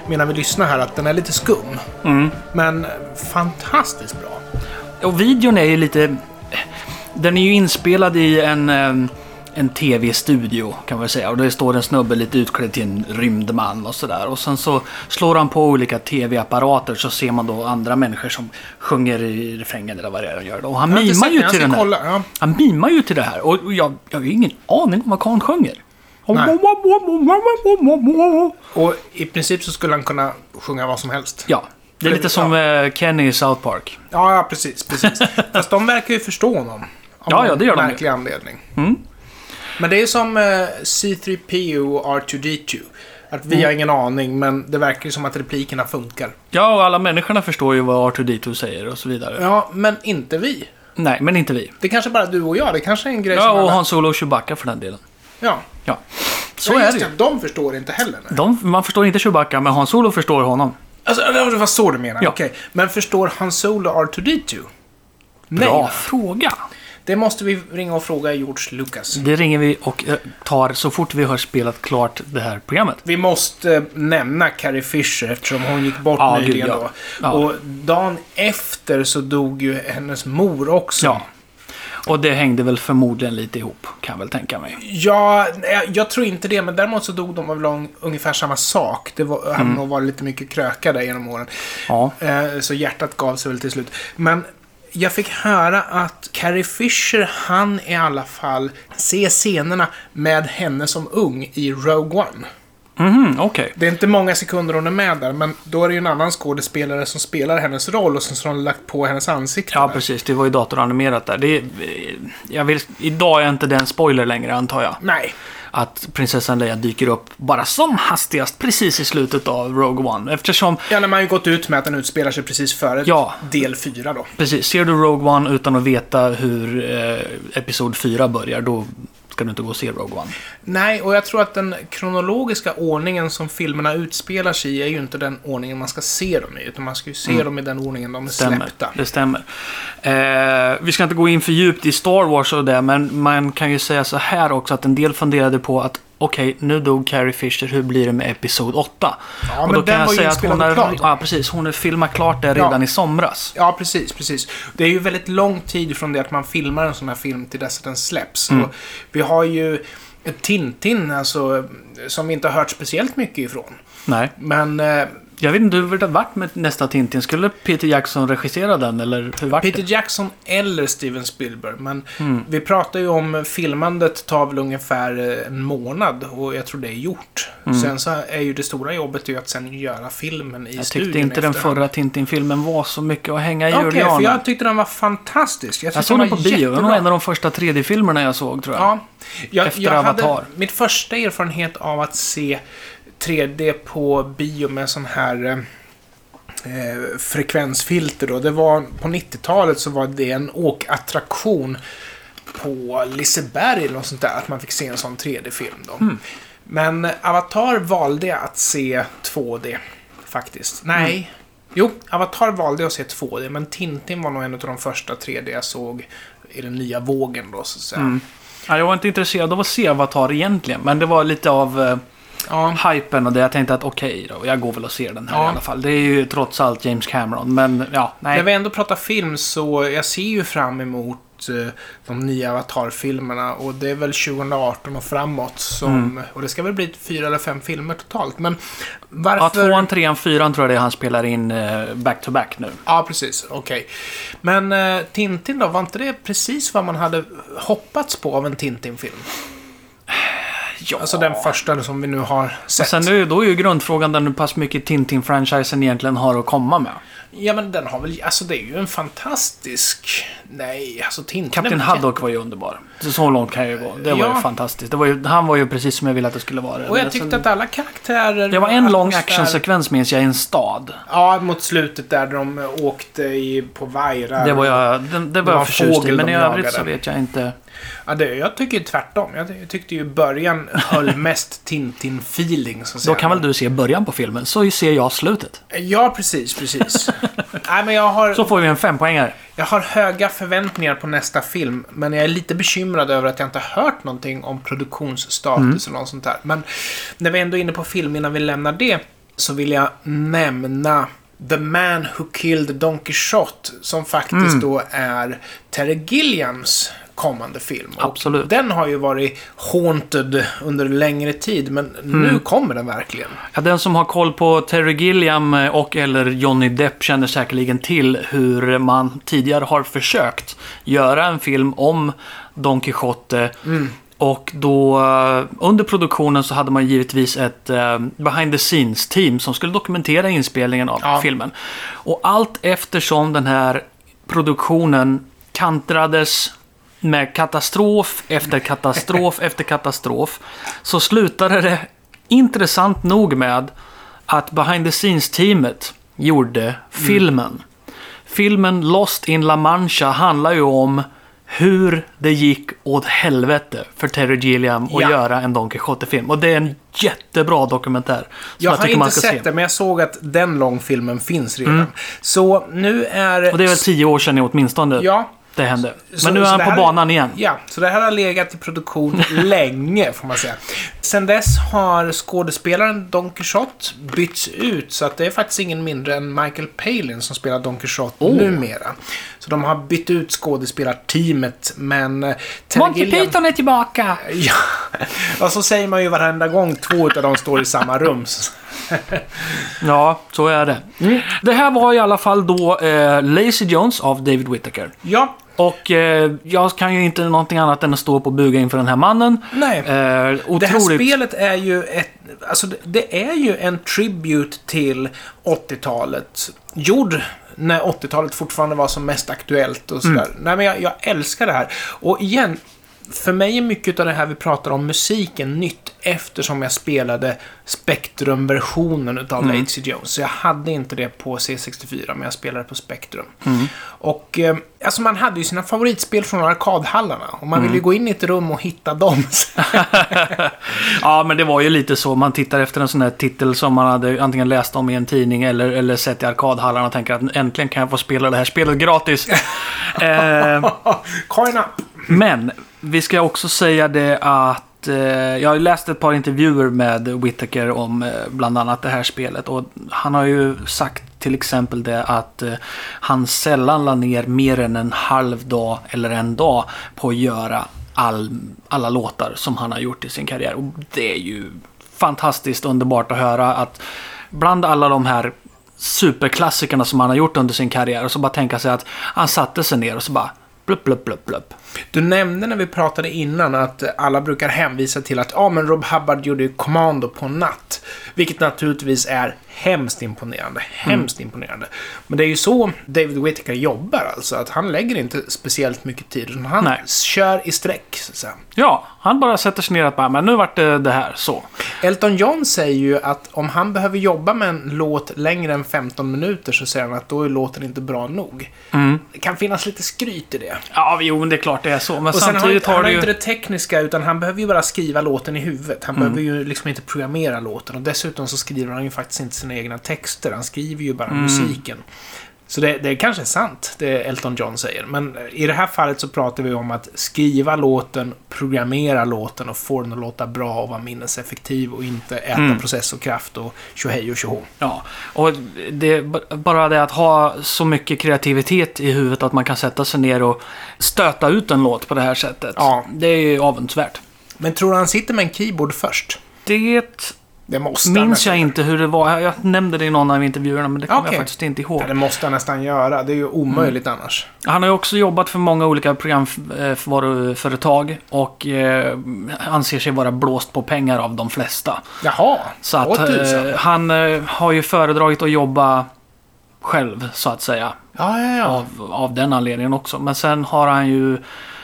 medan vi lyssnar här, att den är lite skum. Men fantastiskt bra. Och videon är ju lite... Den är ju inspelad i en, eh, en tv-studio kan man säga. Och det står en snubbe lite utklädd till en rymdman och sådär. Och sen så slår han på olika tv-apparater så ser man då andra människor som sjunger i refrängen eller vad det är de gör. Och han mimar ju till den här. kolla, ja. Han mimar ju till det här. Och jag, jag har ju ingen aning om vad karln sjunger. Nej. Och i princip så skulle han kunna sjunga vad som helst. Ja, det är lite som eh, Kenny i South Park. Ja, ja precis. precis. Fast de verkar ju förstå honom. Av Ja, ja, det gör de ju. märklig anledning. Mm. Men det är som eh, C3PO och R2D2. Att vi har ingen aning, men det verkar ju som att replikerna funkar. Ja, och alla människorna förstår ju vad R2D2 säger och så vidare. Ja, men inte vi. Nej, men inte vi. Det är kanske bara du och jag. Det kanske är en grej Ja, som och alla... Han Solo och Chewbacca för den delen. Ja. Ja, så ja, är just det ju. De förstår inte heller. nej. De, man förstår inte Chewbacca, men Han Solo förstår honom. Alltså, det var så du menar? Ja. Okej. Men förstår Han Solo R2D2? Nej. Bra va? fråga. Det måste vi ringa och fråga George Lucas. Det ringer vi och eh, tar så fort vi har spelat klart det här programmet. Vi måste eh, nämna Carrie Fisher eftersom hon gick bort Ja, gud, nyligen ja. då. Ja. Och dagen efter så dog ju hennes mor också. Ja. Och det hängde väl förmodligen lite ihop, kan jag väl tänka mig. Ja, jag, jag tror inte det, men däremot så dog de av ungefär samma sak. Det var, Mm. hade nog varit lite mycket kröka där genom åren. Ja. Eh, så hjärtat gav sig väl till slut. Men jag fick höra att Carrie Fisher, han i alla fall se scenerna med henne som ung i Rogue One. Mhm, okej. Det är inte många sekunder hon är med där, men då är det ju en annan skådespelare som spelar hennes roll och sen så har de lagt på hennes ansikte. Ja, där. precis. Det var ju datoranimerat där. Det, är- jag vill, idag är inte det en spoiler längre, antar jag. Nej. Att prinsessan Leia dyker upp bara som hastigast precis i slutet av Rogue One. Eftersom, Ja, när man ju gått ut med att den utspelar sig precis före Ja. del 4 då. precis, ser du Rogue One utan att veta hur eh, Episod 4 börjar, då ska du inte gå och se Rogue One. Nej, och jag tror att den kronologiska ordningen som filmerna utspelar sig i är ju inte den ordningen man ska se dem i. Utan man ska ju se dem i den ordningen de är Mm. Stämmer. släppta. Det stämmer. Eh, vi ska inte gå in för djupt i Star Wars och det, men man kan ju säga så här också att en del funderade på att okej, nu dog Carrie Fisher, hur blir det med Episod 8? Ja, och men då den kan jag säga att hon inspelad och har, klar. ja, precis, hon har filmat klart det redan Ja. i somras. Ja, precis, precis. Det är ju väldigt lång tid från det att man filmar en sån här film till dess att den släpps. Mm. Vi har ju Tintin, alltså, som vi inte har hört speciellt mycket ifrån. Nej. Men eh, Jag vet inte hur det varit med nästa Tintin. Skulle Peter Jackson regissera den, eller hur vart Peter det? Jackson eller Steven Spielberg. Men Mm. vi pratar ju om filmandet tar väl ungefär eh, en månad och jag tror det är gjort. Sen så är ju det stora jobbet ju att sen göra filmen i Mm. Jag studion tyckte inte den förra Tintin-filmen var så mycket att hänga i Okej, julgranen. för jag tyckte den var fantastisk. Jag tyckte såg den på var bio. Det var nog jättebra. en av de första 3D-filmerna jag såg, tror jag. Ja. Jag, Efter jag hade Avatar. mitt första erfarenhet av att se 3D på bio med sån här eh, frekvensfilter då. Det var på 90-talet så var det en åkattraktion på Liseberg eller något sånt där. Att man fick se en sån 3D-film då. Hmm. Men Avatar valde jag att se 2D faktiskt. Nej. Hmm. Jo, Avatar valde jag att se 2D, men Tintin var nog en av de första 3D jag såg i den nya vågen då, så att säga. Mm. Ja, jag var inte intresserad av att se Avatar egentligen, men det var lite av eh, Ja. hypen och det. Jag tänkte att okej då, jag går väl och ser den här Ja. i alla fall. Det är ju trots allt James Cameron, men ja, nej. När vi ändå pratar film så jag ser ju fram emot eh, de nya Avatar-filmerna och det är väl 2018 och framåt som... Mm. Och det ska väl bli fyra eller fem filmer totalt, men Ja, varför... tvåan, trean, fyran tror jag det är han spelar in eh, back-to-back nu. Ja, precis. Okej. Men eh, Tintin då, var inte det precis vad man hade hoppats på av en Tintin-film? Ja. Alltså den första som vi nu har Och sett. sen är då är ju grundfrågan den hur pass mycket Tintin-franchisen egentligen har att komma med. Ja, men den har väl... Alltså det är ju en fantastisk... Nej, alltså Tintin... Kapten Haddock var ju underbar. Så, så långt kan jag ju gå. Det var Ja. ju fantastiskt. Det var ju, han var ju precis som jag ville att det skulle vara. Och jag tyckte sen- att alla karaktärer... Det var en lång actionsekvens minns jag i en stad. Ja, mot slutet där de åkte i, på vajrar. Det var jag, det, det var jag förtjust i. Men i övrigt jagade. så vet jag inte. Ja, det, jag tycker tvärtom. Jag, jag tyckte ju början höll mest Tintin-feeling, Då kan väl du se början på filmen, så ser jag slutet. Ja, precis, precis. Nej, men jag har, Så får vi en fempoängare. jag har höga förväntningar på nästa film, men jag är lite bekymrad över att jag inte har hört någonting om produktionsstatus eller något sånt där. Men när vi ändå är inne på film, innan vi lämnar det, så vill jag nämna The Man Who Killed Don Quixote, som faktiskt då är Terry Gilliams kommande film. Och Absolut. Den har ju varit haunted under längre tid, men Mm. nu kommer den verkligen. Ja, den som har koll på Terry Gilliam och eller Johnny Depp känner säkerligen till hur man tidigare har försökt göra en film om Don Quixote. Och då eh, under produktionen så hade man givetvis ett eh, behind the scenes team som skulle dokumentera inspelningen av Ja. filmen. Och allt eftersom den här produktionen kantrades med katastrof efter katastrof efter katastrof så slutade det intressant nog med att behind the scenes-teamet gjorde filmen. Filmen Lost in La Mancha handlar ju om hur det gick åt helvete för Terry Gilliam att Ja. göra en Don Quixote-film. Och det är en jättebra dokumentär. Jag har tycker inte sett se. det, men jag såg att den långfilmen finns redan. Så nu är... Och det är väl tio år sedan åtminstone Ja. det hände. Så- Men nu är han på här- banan igen. Ja, så det här har legat i produktion länge, får man säga. Sen dess har skådespelaren Don Quixote bytts ut, så att det är faktiskt ingen mindre än Michael Palin som spelar Don Quixote Oh. numera. Så de har bytt ut skådespelarteamet, men... eh, Terry Monty Gilliam- Python är tillbaka! Ja, och så säger man ju varenda gång två utav dem står i samma rum. Ja, så är det. Det här var i alla fall då eh, Lazy Jones av David Whittaker. Ja, Och eh, jag kan ju inte någonting annat än att stå på buga inför den här mannen. nej. Eh, Det här otroligt... spelet är ju ett... Alltså det, det är ju en tribute till 80-talet. Gjord när 80-talet fortfarande var som mest aktuellt och sådär. Nej men jag, jag älskar det här. Och igen, för mig är mycket av det här vi pratar om musiken nytt eftersom jag spelade Spectrum-versionen utav Lazy Jones. Så jag hade inte det på C64, men jag spelade på Spectrum. Och eh, alltså man hade ju sina favoritspel från arkadhallarna. Och man ville ju gå in i ett rum och hitta dem. Ja, men det var ju lite så. Man tittar efter en sån här titel som man hade antingen läst om i en tidning eller, eller sett i arkadhallarna och tänker att äntligen kan jag få spela det här spelet gratis. eh, Coin up! Men vi ska också säga det att eh, jag har läst ett par intervjuer med Whittaker om eh, bland annat det här spelet. Och han har ju sagt till exempel det att eh, han sällan la ner mer än en halv dag eller en dag på att göra all, alla låtar som han har gjort i sin karriär. Och det är ju fantastiskt underbart att höra att bland alla de här superklassikerna som han har gjort under sin karriär och så bara tänka sig att han satte sig ner och så bara blupp, blupp, blupp, blupp. Du nämnde när vi pratade innan att alla brukar hänvisa till att ja, men Rob Hubbard gjorde ju Commando på natt. Vilket naturligtvis är hemskt imponerande. Hemskt imponerande. Men det är ju så David Whittaker jobbar alltså. Att han lägger inte speciellt mycket tid. Utan han Nej. kör i sträck, så. Ja, han bara sätter sig ner och bara, men nu vart det det här så. Elton John säger ju att om han behöver jobba med en låt längre än 15 minuter så säger han att då är låten inte bra nog. Det kan finnas lite skryt i det. Ja, jo, men det är klart det är så. Men Och sen har, samtidigt han har har det inte ju... det tekniska, utan han behöver ju bara skriva låten i huvudet. Han behöver ju liksom inte programmera låten. Och dessutom så skriver han ju faktiskt inte sina egna texter. Han skriver ju bara musiken. Så det, det kanske är sant, det Elton John säger. Men i det här fallet så pratar vi om att skriva låten, programmera låten och få den att låta bra och vara minneseffektiv och inte äta processorkraft och tjohej och tjoho. Ja, och det bara det att ha så mycket kreativitet i huvudet att man kan sätta sig ner och stöta ut en låt på det här sättet. Ja. Det är ju avundsvärt. Men tror du han sitter med en keyboard först? Det Det måste minns jag inte hur det var. Jag- nämnde det i någon av intervjuerna, men det kommer Okej. jag faktiskt inte ihåg. Ja, det måste han nästan göra. Det är ju omöjligt annars. Han har ju också jobbat för många olika programvaruföretag och eh, anser sig vara blåst på pengar av de flesta. Jaha, Så att eh, han eh, har ju föredragit att jobba själv, så att säga. Ja, ja, ja. Av, av den anledningen också. Men sen har han ju...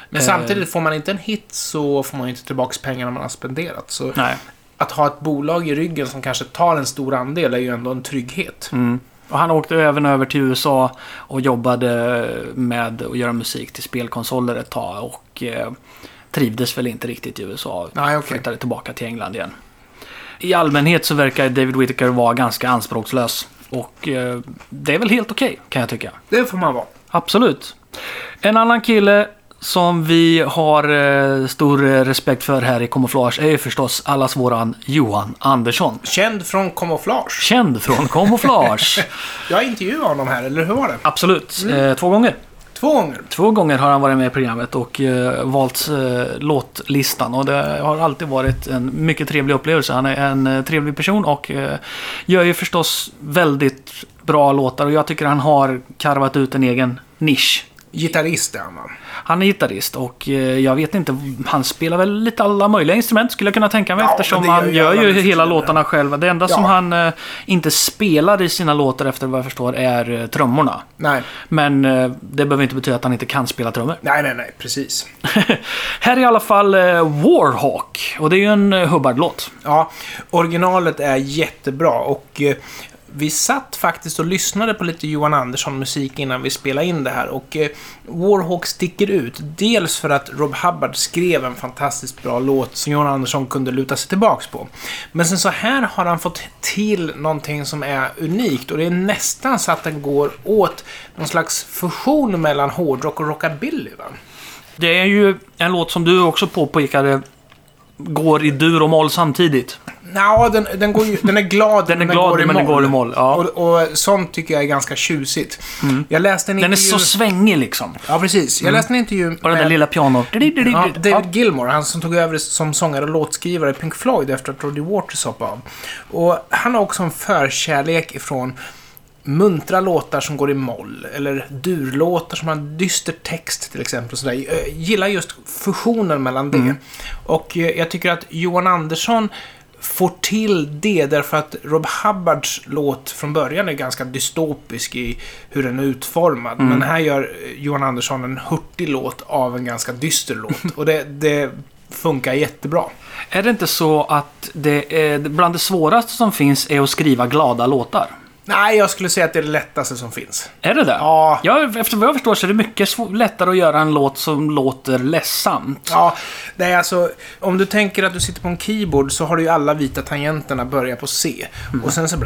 Men eh, samtidigt, får man inte en hit så får man ju inte tillbaka pengarna man har spenderat. Så Nej. Att ha ett bolag i ryggen som kanske tar en stor andel är ju ändå en trygghet. Mm. Och han åkte även över till USA och jobbade med att göra musik till spelkonsoler ett tag. Och eh, trivdes väl inte riktigt i USA. Nej, okej. Flyttade tillbaka till England igen. I allmänhet så verkar David Whittaker vara ganska anspråkslös. Och eh, det är väl helt okej, kan jag tycka. Det får man vara. Absolut. En annan kille som vi har eh, stor eh, respekt för här i Camouflage är ju förstås allas våran Johan Andersson. Känd från Camouflage. Känd från Camouflage. Jag intervjuade honom här, eller hur var det? Absolut. Eh, två gånger. Två gånger. Två gånger har han varit med i programmet och uh, valt uh, låtlistan. Och det har alltid varit en mycket trevlig upplevelse. Han är en uh, trevlig person och gör ju förstås väldigt bra låtar. Och jag tycker han har karvat ut en egen nisch. Gitarrist är han va? Han är gitarrist och eh, jag vet inte, han spelar väl lite alla möjliga instrument skulle jag kunna tänka mig Ja, eftersom han gör ju hela låtarna själv. Det enda som Ja. han eh, inte spelar i sina låtar efter vad jag förstår är eh, trummorna. Nej. Men det behöver inte betyda att han inte kan spela trummor. Nej, nej, nej, precis. Här är i alla fall Warhawk och det är ju en Hubbard-låt. Ja, originalet är jättebra och vi satt faktiskt och lyssnade på lite Johan Andersson-musik innan vi spelade in det här och eh, Warhawk sticker ut. Dels för att Rob Hubbard skrev en fantastiskt bra låt som Johan Andersson kunde luta sig tillbaks på. Men sen så här har han fått till någonting som är unikt och det är nästan så att den går åt någon slags fusion mellan hårdrock och rockabilly. Va? Det är ju en låt som du också påpekade går i dur och moll samtidigt. Ja, den, den, går ju, den är glad Den är glad, går men den går i moll, ja. Mm. Och, och sånt tycker jag är ganska tjusigt. Jag läste en Den är intervju... så svängig liksom. Ja, precis. Jag läste en intervju Och den där lilla pianot. Ja, David Gilmore, han som tog över som sångare och låtskrivare i Pink Floyd efter att Roger Waters hoppade av. Och han har också en förkärlek ifrån muntra låtar som går i moll, eller durlåtar som har en dyster text till exempel. Och sådär. Jag gillar just fusionen mellan det. Och eh, jag tycker att Johan Andersson får till det därför att Rob Hubbards låt från början är ganska dystopisk i hur den är utformad. Men här gör eh, Johan Andersson en hurtig låt av en ganska dyster låt. Och det, det funkar jättebra. Är det inte så att det är, bland det svåraste som finns är att skriva glada låtar? Nej, jag skulle säga att det är det lättaste som finns. Är det det? Ja. ja efter vad jag förstår så är det mycket lättare att göra en låt som låter ledsamt. Ja, det är alltså, om du tänker att du sitter på en keyboard så har du ju alla vita tangenterna börja på C. Och sen så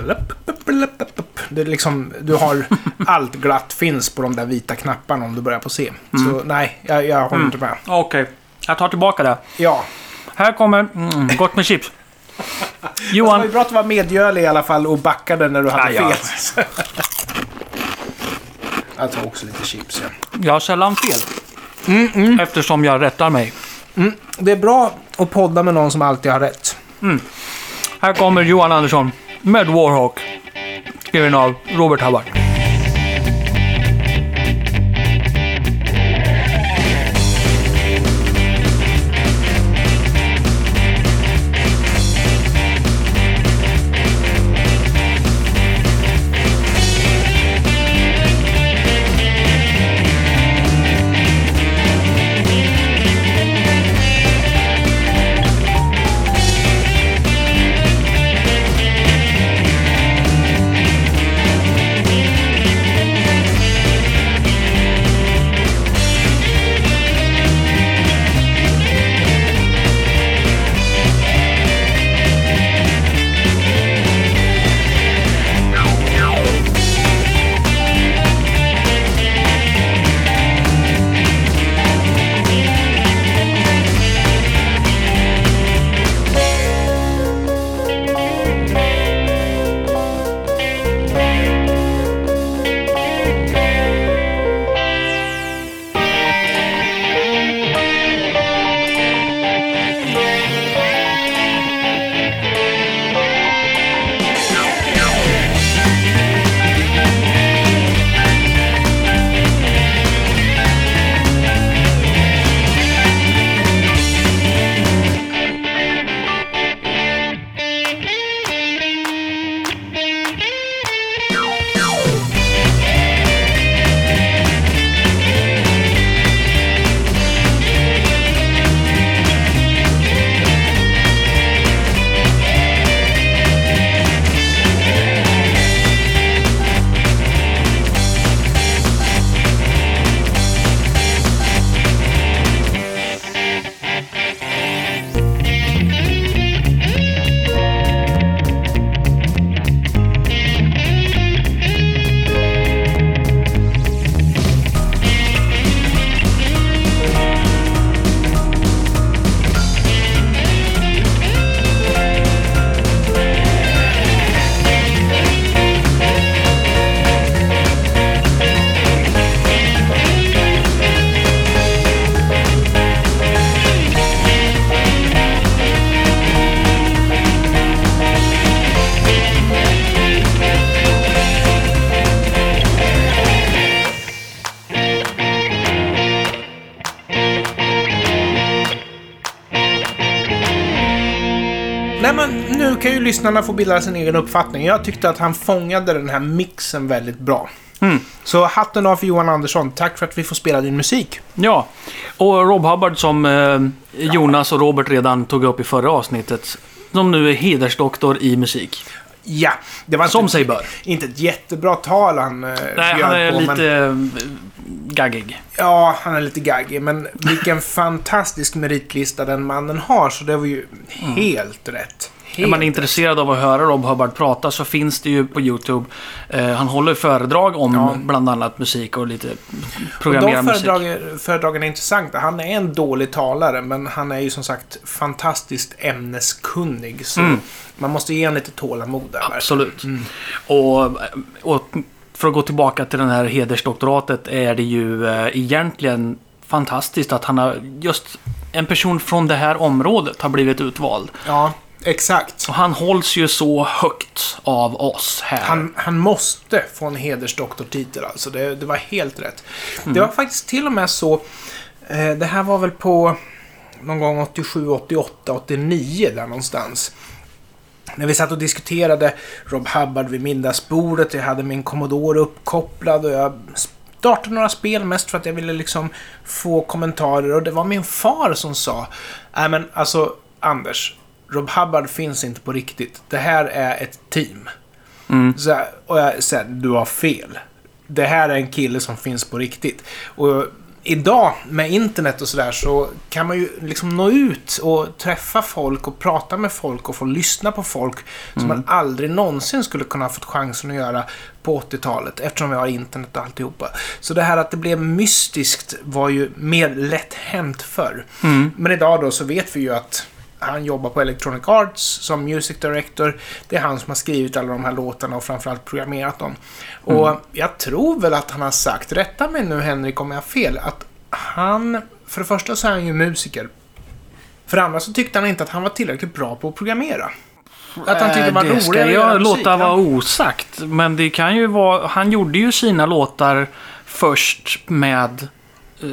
det... Är liksom, du har allt glatt finns på de där vita knapparna om du börjar på C. Så nej, jag, jag håller inte med. Okej, jag tar tillbaka det. Ja. Här kommer... Mm, gott med chips. Det var Johan, ju bra att du var medgörlig i alla fall och backade när du hade ja. fel. jag tar också lite chips, ja. jag har sällan fel. Eftersom jag rättar mig. Det är bra att podda med någon som alltid har rätt. Här kommer Johan Andersson med Warhawk. Skriven av Robert Hubbard. Lyssnarna få bilda sin egen uppfattning. Jag tyckte att han fångade den här mixen väldigt bra. Mm. Så hatten av för Johan Andersson. Tack för att vi får spela din musik. Ja, och Rob Hubbard som eh, Jonas och Robert redan tog upp i förra avsnittet. Som nu är hedersdoktor i musik. Ja, det var Som inte, sig bör. inte ett jättebra tal han eh, Nej, han är på, lite Men, eh, gaggig. ja, han är lite gaggig. Men vilken fantastisk meritlista den mannen har. Så det var ju helt rätt. Är man Helt intresserad av att höra Rob Hubbard prata så finns det ju på YouTube. Eh, han håller föredrag om Ja. bland annat musik och lite Och programmera de musik. föredragen, är intressanta. Han är en dålig talare, men han är ju som sagt fantastiskt ämneskunnig. Så Mm. man måste ge honom lite tålamod där. Absolut. Mm. Och, och för att gå tillbaka till den här hedersdoktoratet är det ju eh, egentligen fantastiskt att han har just en person från det här området har blivit utvald. Ja, exakt. Och han hålls ju så högt av oss här. Han, han måste få en hedersdoktortitel alltså. Det, det var helt rätt. Mm. Det var faktiskt till och med så. Eh, det här var väl på någon gång 87, 88, 89 där någonstans. När vi satt och diskuterade Rob Hubbard vid middagsbordet. Jag hade min Commodore uppkopplad och jag startade några spel mest för att jag ville liksom få kommentarer. Och det var min far som sa Nej men alltså Anders, Rob Hubbard finns inte på riktigt. Det här är ett team. Mm. Så och jag säger, du har fel. Det här är en kille som finns på riktigt. Och idag med internet och sådär så kan man ju liksom nå ut och träffa folk och prata med folk och få lyssna på folk som man aldrig någonsin skulle kunna ha fått chansen att göra på 80-talet eftersom vi har internet och alltihopa. Så det här att det blev mystiskt var ju mer lätt hänt förr. Men idag då så vet vi ju att han jobbar på Electronic Arts som Music Director. Det är han som har skrivit alla de här låtarna och framförallt programmerat dem. Och jag tror väl att han har sagt, rätta mig nu Henrik om jag har fel, att han, för det första så är han ju musiker. För det andra så tyckte han inte att han var tillräckligt bra på att programmera. Att han tyckte det var Eh, roligare ska jag låta vara osagt. Men det kan ju vara... Han gjorde ju sina låtar först med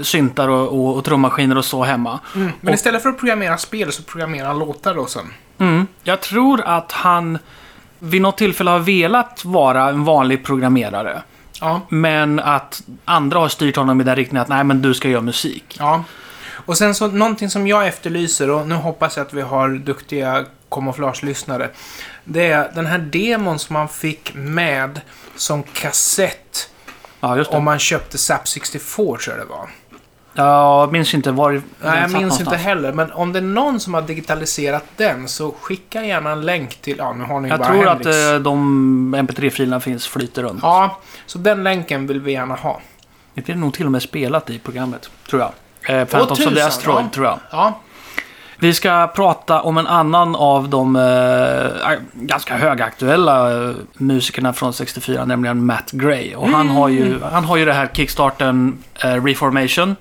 syntar och, och, och trummaskiner och så hemma. Mm. Men istället för att programmera spel så programmerar han låtar då sen. Mm. Jag tror att han vid något tillfälle har velat vara en vanlig programmerare. Ja. Men att andra har styrt honom i den riktningen att nej men du ska göra musik. Ja. Och sen så någonting som jag efterlyser och nu hoppas jag att vi har duktiga kamouflagelyssnare. Det är den här demon som man fick med som kassett Ja, just det. om man köpte SAP 64 tror jag det var. Ja, jag minns inte var den Nej, jag minns inte någonstans. heller. Men om det är någon som har digitaliserat den så skicka gärna en länk till... Ja, nu har ni Jag bara tror att Henriks. eh, de MP3-filerna finns flyter runt. Ja, så den länken vill vi gärna ha. Det är nog till och med spelat i programmet, tror jag. Eh, Phantoms of the Asteroid, ja. tror jag. Ja, Vi ska prata om en annan av de eh, ganska högaktuella eh, musikerna från 64, nämligen Matt Gray. Och han, har ju, han har ju det här kickstarten eh, Reformation.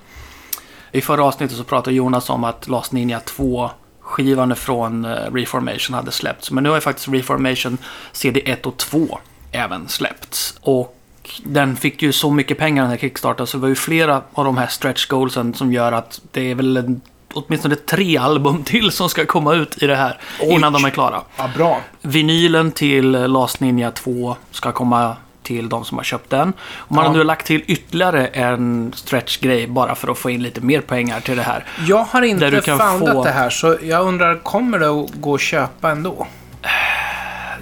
I förra avsnittet så pratade Jonas om att Last Ninja 2 skivan från eh, Reformation hade släppts. Men nu har ju faktiskt Reformation CD 1 och 2 även släppts. Och den fick ju så mycket pengar den här kickstarten så det var ju flera av de här stretch goalsen som gör att det är väl en, åtminstone tre album till som ska komma ut i det här innan de är klara. ja bra. Vinylen till Last Ninja 2 ska komma till de som har köpt den. Och man Ja. har nu lagt till ytterligare en stretch-grej bara för att få in lite mer pengar till det här. Jag har inte foundat få- det här, så jag undrar, kommer det att gå att köpa ändå?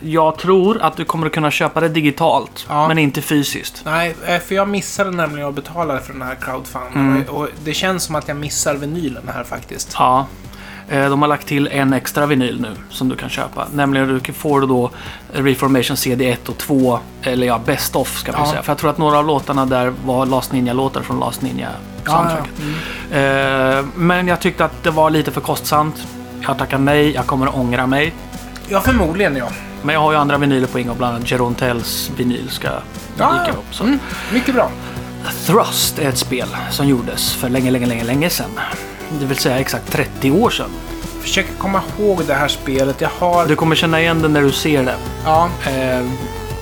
Jag tror att du kommer att kunna köpa det digitalt, Ja. men inte fysiskt. Nej, eh, för jag missade nämligen att betala för den här crowdfunding. Mm. Och det känns som att jag missar vinylen här faktiskt. Ja. Eh, De har lagt till en extra vinyl nu som du kan köpa. Nämligen du får då Reformation CD 1 och 2, eller ja, Best of ska vi Ja. säga. För jag tror att några av låtarna där var Last Ninja-låtar från Last Ninja soundtracket. Eh, Men jag tyckte att det var lite för kostsamt. Jag tackar nej, jag kommer att ångra mig. Ja, förmodligen ja. Men jag har ju andra vinyler på ingång, bland annat Jeroen Tells vinyl ska dyka upp. Så. Mm, mycket bra. Thrust är ett spel som gjordes för länge, länge, länge, länge sedan. Det vill säga exakt 30 år sedan. Försöker komma ihåg det här spelet. Jag har... Du kommer känna igen det när du ser det. Ja, Eh,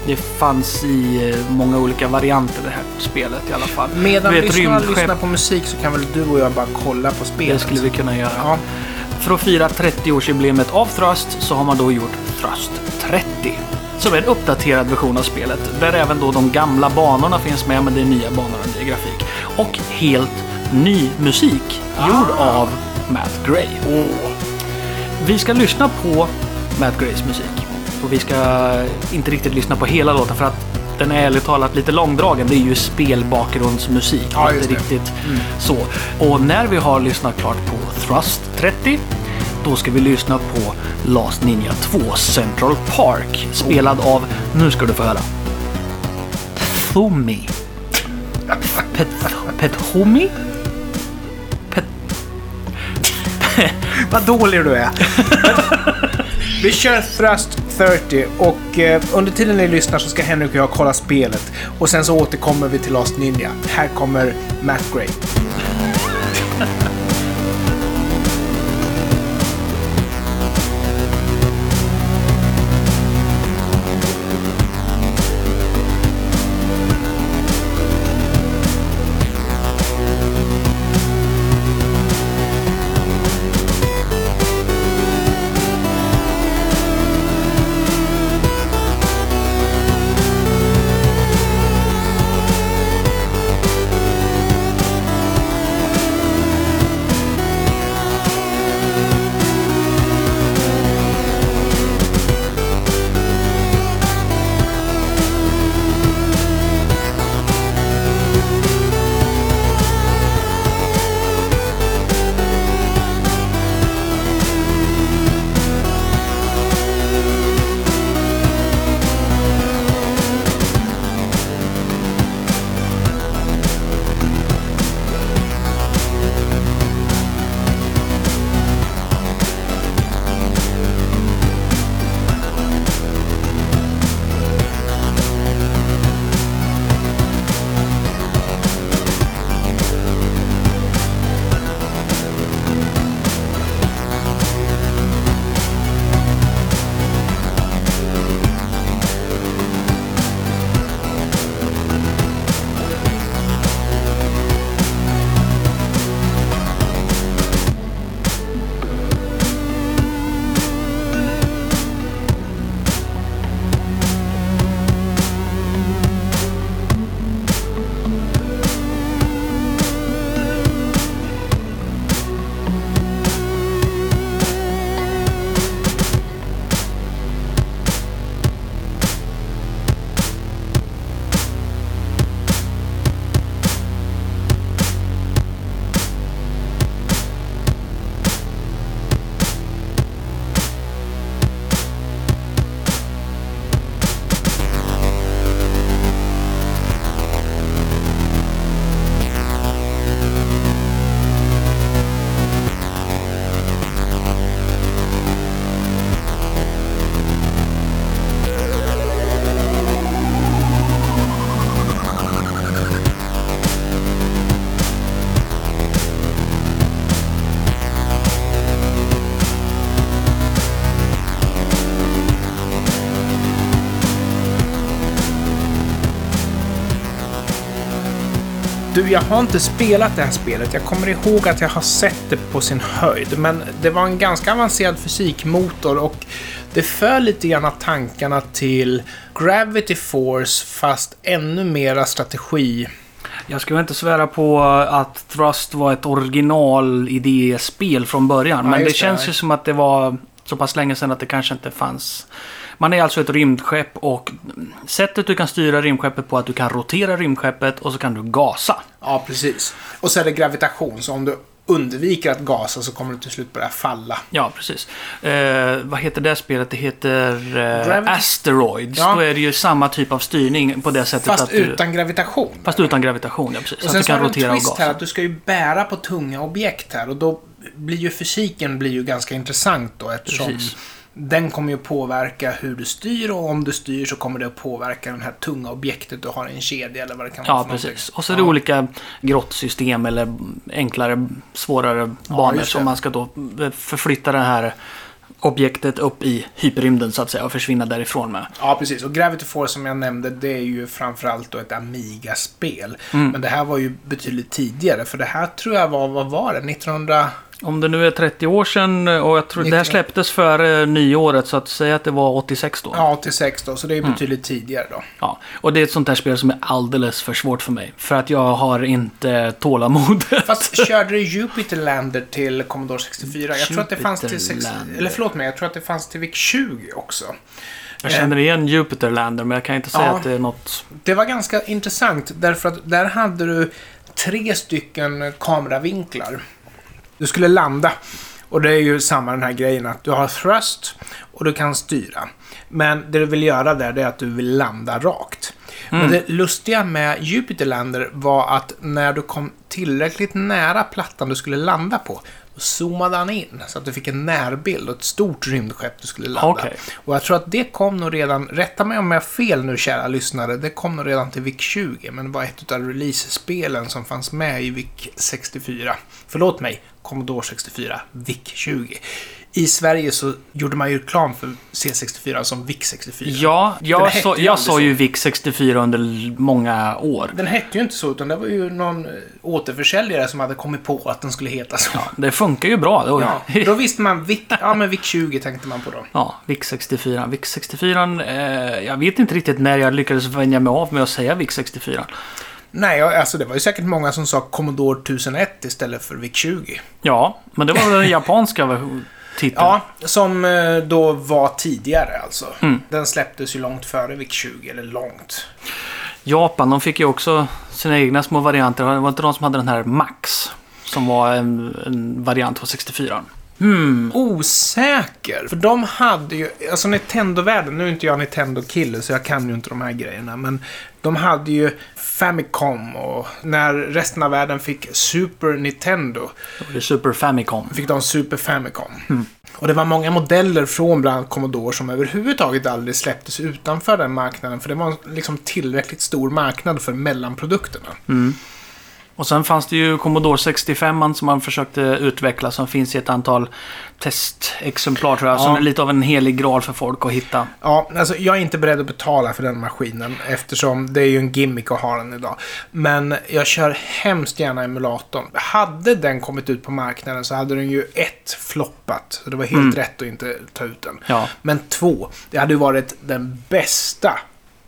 det fanns i eh, många olika varianter det här spelet i alla fall. medan Du vet, lyssnarna rymdskepp. lyssnar på musik så kan väl du och jag bara kolla på spelet. Det skulle vi kunna göra. Ja, för att fira 30-årsjubileet av Thrust så har man då gjort Thrust 30. Som är en uppdaterad version av spelet. Där även då de gamla banorna finns med, men det är nya banor och ny grafik. Och helt ny musik gjord av Matt Gray. Vi ska lyssna på Matt Grays musik. Och vi ska inte riktigt lyssna på hela låten för att den är ärligt talat lite långdragen. Det är ju spelbakgrundsmusik. Ja, inte riktigt så. Och när vi har lyssnat klart på Thrust 30 då ska vi lyssna på Last Ninja 2 Central Park. Spelad av, nu ska du få höra. Thumi. Pet, Pethumi? Pet, Vad dålig du är. Vi kör Thrust 30 och eh, under tiden ni lyssnar så ska Henrik och jag kolla spelet. Och sen så återkommer vi till Last Ninja. Här kommer Matt Gray. Jag har inte spelat det här spelet. Jag kommer ihåg att jag har sett det på sin höjd. Men det var en ganska avancerad fysikmotor och det för lite grann tankarna till Gravity Force fast ännu mera strategi. Jag skulle inte svära på att Thrust var ett original-idéspel från början. Ja, men det det, känns ju som att det var så pass länge sedan att det kanske inte fanns. Man är alltså ett rymdskepp och sättet du kan styra rymdskeppet på är att du kan rotera rymdskeppet och så kan du gasa. Ja, precis. Och så är det gravitation, så om du undviker att gasa så kommer du till slut börja falla. Ja, precis. Eh, vad heter det spelet? Det heter eh, Asteroids. Ja. Då är det ju samma typ av styrning på det sättet Fast att du... utan gravitation. Fast utan gravitation, ja precis. Och att sen du så har kan du en rotera och twist gasa. här att du ska ju bära på tunga objekt här och då blir ju fysiken blir ju ganska intressant då eftersom Precis. Den kommer ju påverka hur du styr och om du styr så kommer det att påverka det här tunga objektet du har i en kedja eller vad det kan vara Ja, precis. Och så är det olika grottsystem eller enklare, svårare banor det. som man ska då förflytta det här objektet upp i hyperrymden så att säga och försvinna därifrån med. Ja, precis. Och Gravity Force som jag nämnde, det är ju framförallt då ett Amiga-spel. Mm. Men det här var ju betydligt tidigare, för det här tror jag var, vad var det? 1900... Om det nu är 30 år sedan och jag tror det här 90. släpptes före nyåret så att säga att det var 86 då. Ja, 86 då, så det är Mm. betydligt tidigare då. Ja, och det är ett sånt här spel som är alldeles för svårt för mig. För att jag har inte tålamod. Fast körde du Jupiter Lander till Commodore 64? Jag tror att det fanns till... Jupiter Sex... Lander. Eller förlåt mig, jag tror att det fanns till VIC 20 också. Jag känner igen Jupiter Lander men jag kan inte säga Ja. att det är något... Det var ganska intressant därför att där hade du tre stycken kameravinklar. Du skulle landa. Och det är ju samma den här grejen att du har thrust och du kan styra. Men det du vill göra där det är att du vill landa rakt. Men det lustiga med Jupiter Lander var att när du kom tillräckligt nära plattan du skulle landa på då zoomade han in så att du fick en närbild och ett stort rymdskepp du skulle landa. Okej. Och jag tror att det kom nog redan, rätta mig om jag har fel nu kära lyssnare, det kom nog redan till VIC 20, men det var ett av release-spelen som fanns med i VIC 64. Förlåt mig, Commodore 64, VIC 20. I Sverige så gjorde man ju reklam för C64 som VIC 64. Ja, jag, så, jag sa så. ju VIC 64 under många år. Den hette ju inte så, utan det var ju någon eh, återförsäljare som hade kommit på att den skulle heta så. Ja, Det funkar ju bra. Då. då visste man VIC, ja men VIC 20 tänkte man på då. Ja, VIC 64. VIC 64, eh, jag vet inte riktigt när jag lyckades vänja mig av med att säga VIC 64. Nej, alltså det var ju säkert många som sa Commodore 1001 istället för VIC 20. Ja, men det var den japanska titeln. Ja, som eh, då var tidigare alltså. Mm. Den släpptes ju långt före VIC 20, eller långt. Japan, de fick ju också sina egna små varianter. Det var inte de som hade den här Max. Som var en, en variant på 64. Osäker. För de hade ju, alltså Nintendo-världen, nu är inte jag Nintendo-kille så jag kan ju inte de här grejerna. Men de hade ju Famicom och när resten av världen fick Super Nintendo är Super Famicom. fick de Super Famicom. Och det var många modeller från bland annat Commodore som överhuvudtaget aldrig släpptes utanför den marknaden. För det var en liksom tillräckligt stor marknad för mellanprodukterna. Och sen fanns det ju Commodore 65 som man försökte utveckla som finns i ett antal testexemplar tror jag. Som Ja. är lite av en helig graal för folk att hitta. Ja, alltså jag är inte beredd att betala för den maskinen eftersom det är ju en gimmick att ha den idag. Men jag kör hemskt gärna emulatorn. Hade den kommit ut på marknaden så hade den ju ett floppat. Så det var helt rätt att inte ta ut den. Ja. Men två, det hade ju varit den bästa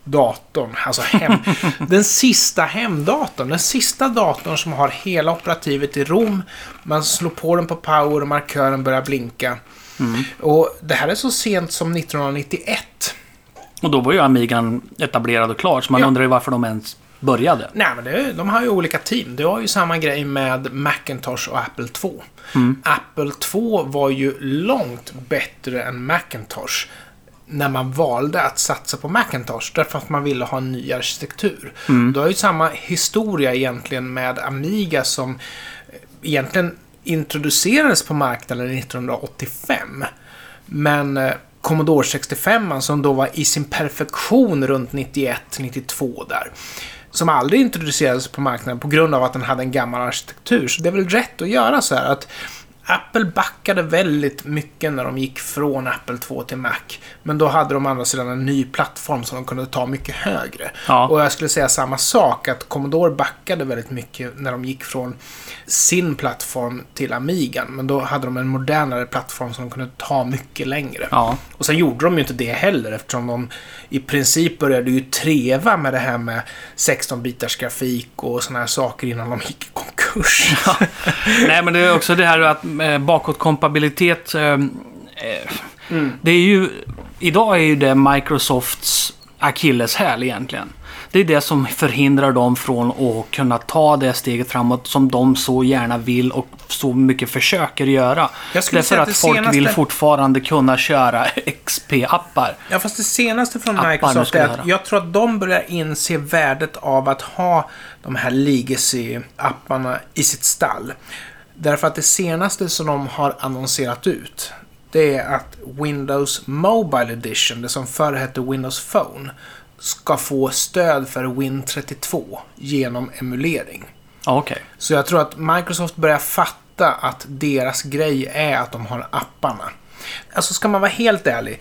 datorn. Alltså hem, den sista hemdatorn. Den sista datorn som har hela operativet i rom. Man slår på den på power och markören börjar blinka. Och det här är så sent som 1991. Och då var ju Amigan etablerad och klar. Så man Ja. undrar ju varför de ens började. Nej, men det, de har ju olika team. Det var ju samma grej med Macintosh och Apple 2. Apple 2 var ju långt bättre än Macintosh när man valde att satsa på Macintosh därför att man ville ha en ny arkitektur. Du har ju samma historia egentligen med Amiga som eh, egentligen introducerades på marknaden 1985. Men eh, Commodore 65 som då var i sin perfektion runt 91-92 där. Som aldrig introducerades på marknaden på grund av att den hade en gammal arkitektur. Så det är väl rätt att göra så här att Apple backade väldigt mycket när de gick från Apple 2 till Mac. Men då hade de å andra sidan en ny plattform som de kunde ta mycket högre. Ja. Och jag skulle säga samma sak, att Commodore backade väldigt mycket när de gick från sin plattform till Amigan. Men då hade de en modernare plattform som de kunde ta mycket längre. Ja. Och sen gjorde de ju inte det heller eftersom de i princip började ju treva med det här med 16-bitars grafik och såna här saker innan de gick i konkurs. Nej, men det är också det här att eh, bakåtkompatibilitet. Eh, eh, Mm. Det är ju... Idag är ju det Microsofts akilleshäl egentligen. Det är det som förhindrar dem från att kunna ta det steget framåt som de så gärna vill och så mycket försöker göra. Därför att, att folk senaste- vill fortfarande kunna köra XP-appar. Ja, fast det senaste från Appar Microsoft är att jag tror att de börjar inse värdet av att ha de här legacy-apparna i sitt stall. Därför att det senaste som de har annonserat ut, det är att Windows Mobile Edition, det som förr hette Windows Phone, ska få stöd för Win32 genom emulering. Okej. Så jag tror att Microsoft börjar fatta att deras grej är att de har apparna. Alltså ska man vara helt ärlig.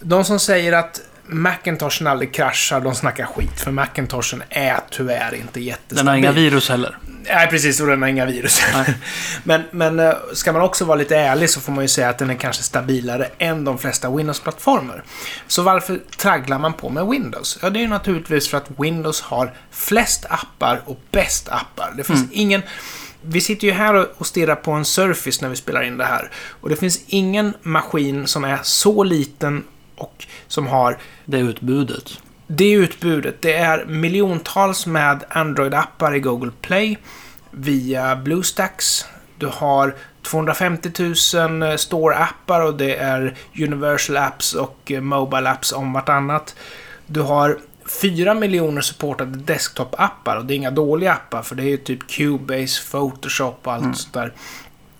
De som säger att Macintoshen aldrig kraschar, de snackar skit. För Macintoshen är tyvärr inte jättestabil. Den har inga virus heller. Nej, precis. Och den har inga virus. Nej. men, men eh, ska man också vara lite ärlig så får man ju säga att den är kanske stabilare än de flesta Windows-plattformar. Så varför tragglar man på med Windows? Ja, det är ju naturligtvis för att Windows har flest appar och bäst appar. Det finns ingen... Vi sitter ju här och stirrar på en Surface när vi spelar in det här. Och det finns ingen maskin som är så liten och som har Det utbudet. det utbudet, det är miljontals med Android-appar i Google Play via BlueStacks. Du har 250 000 Store-appar och det är Universal Apps och eh, Mobile Apps om vartannat. Du har 4 miljoner supportade desktop-appar och det är inga dåliga appar för det är ju typ Cubase, Photoshop och allt sånt där.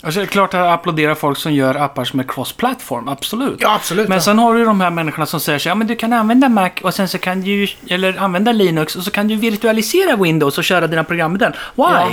Alltså, det är klart att jag applåderar folk som gör appar som är cross-platform, absolut. Ja, absolut. Men ja. sen har du de här människorna som säger så ja men du kan använda Mac och sen så kan du eller använda Linux och så kan du virtualisera Windows och köra dina program med den. Why? Ja.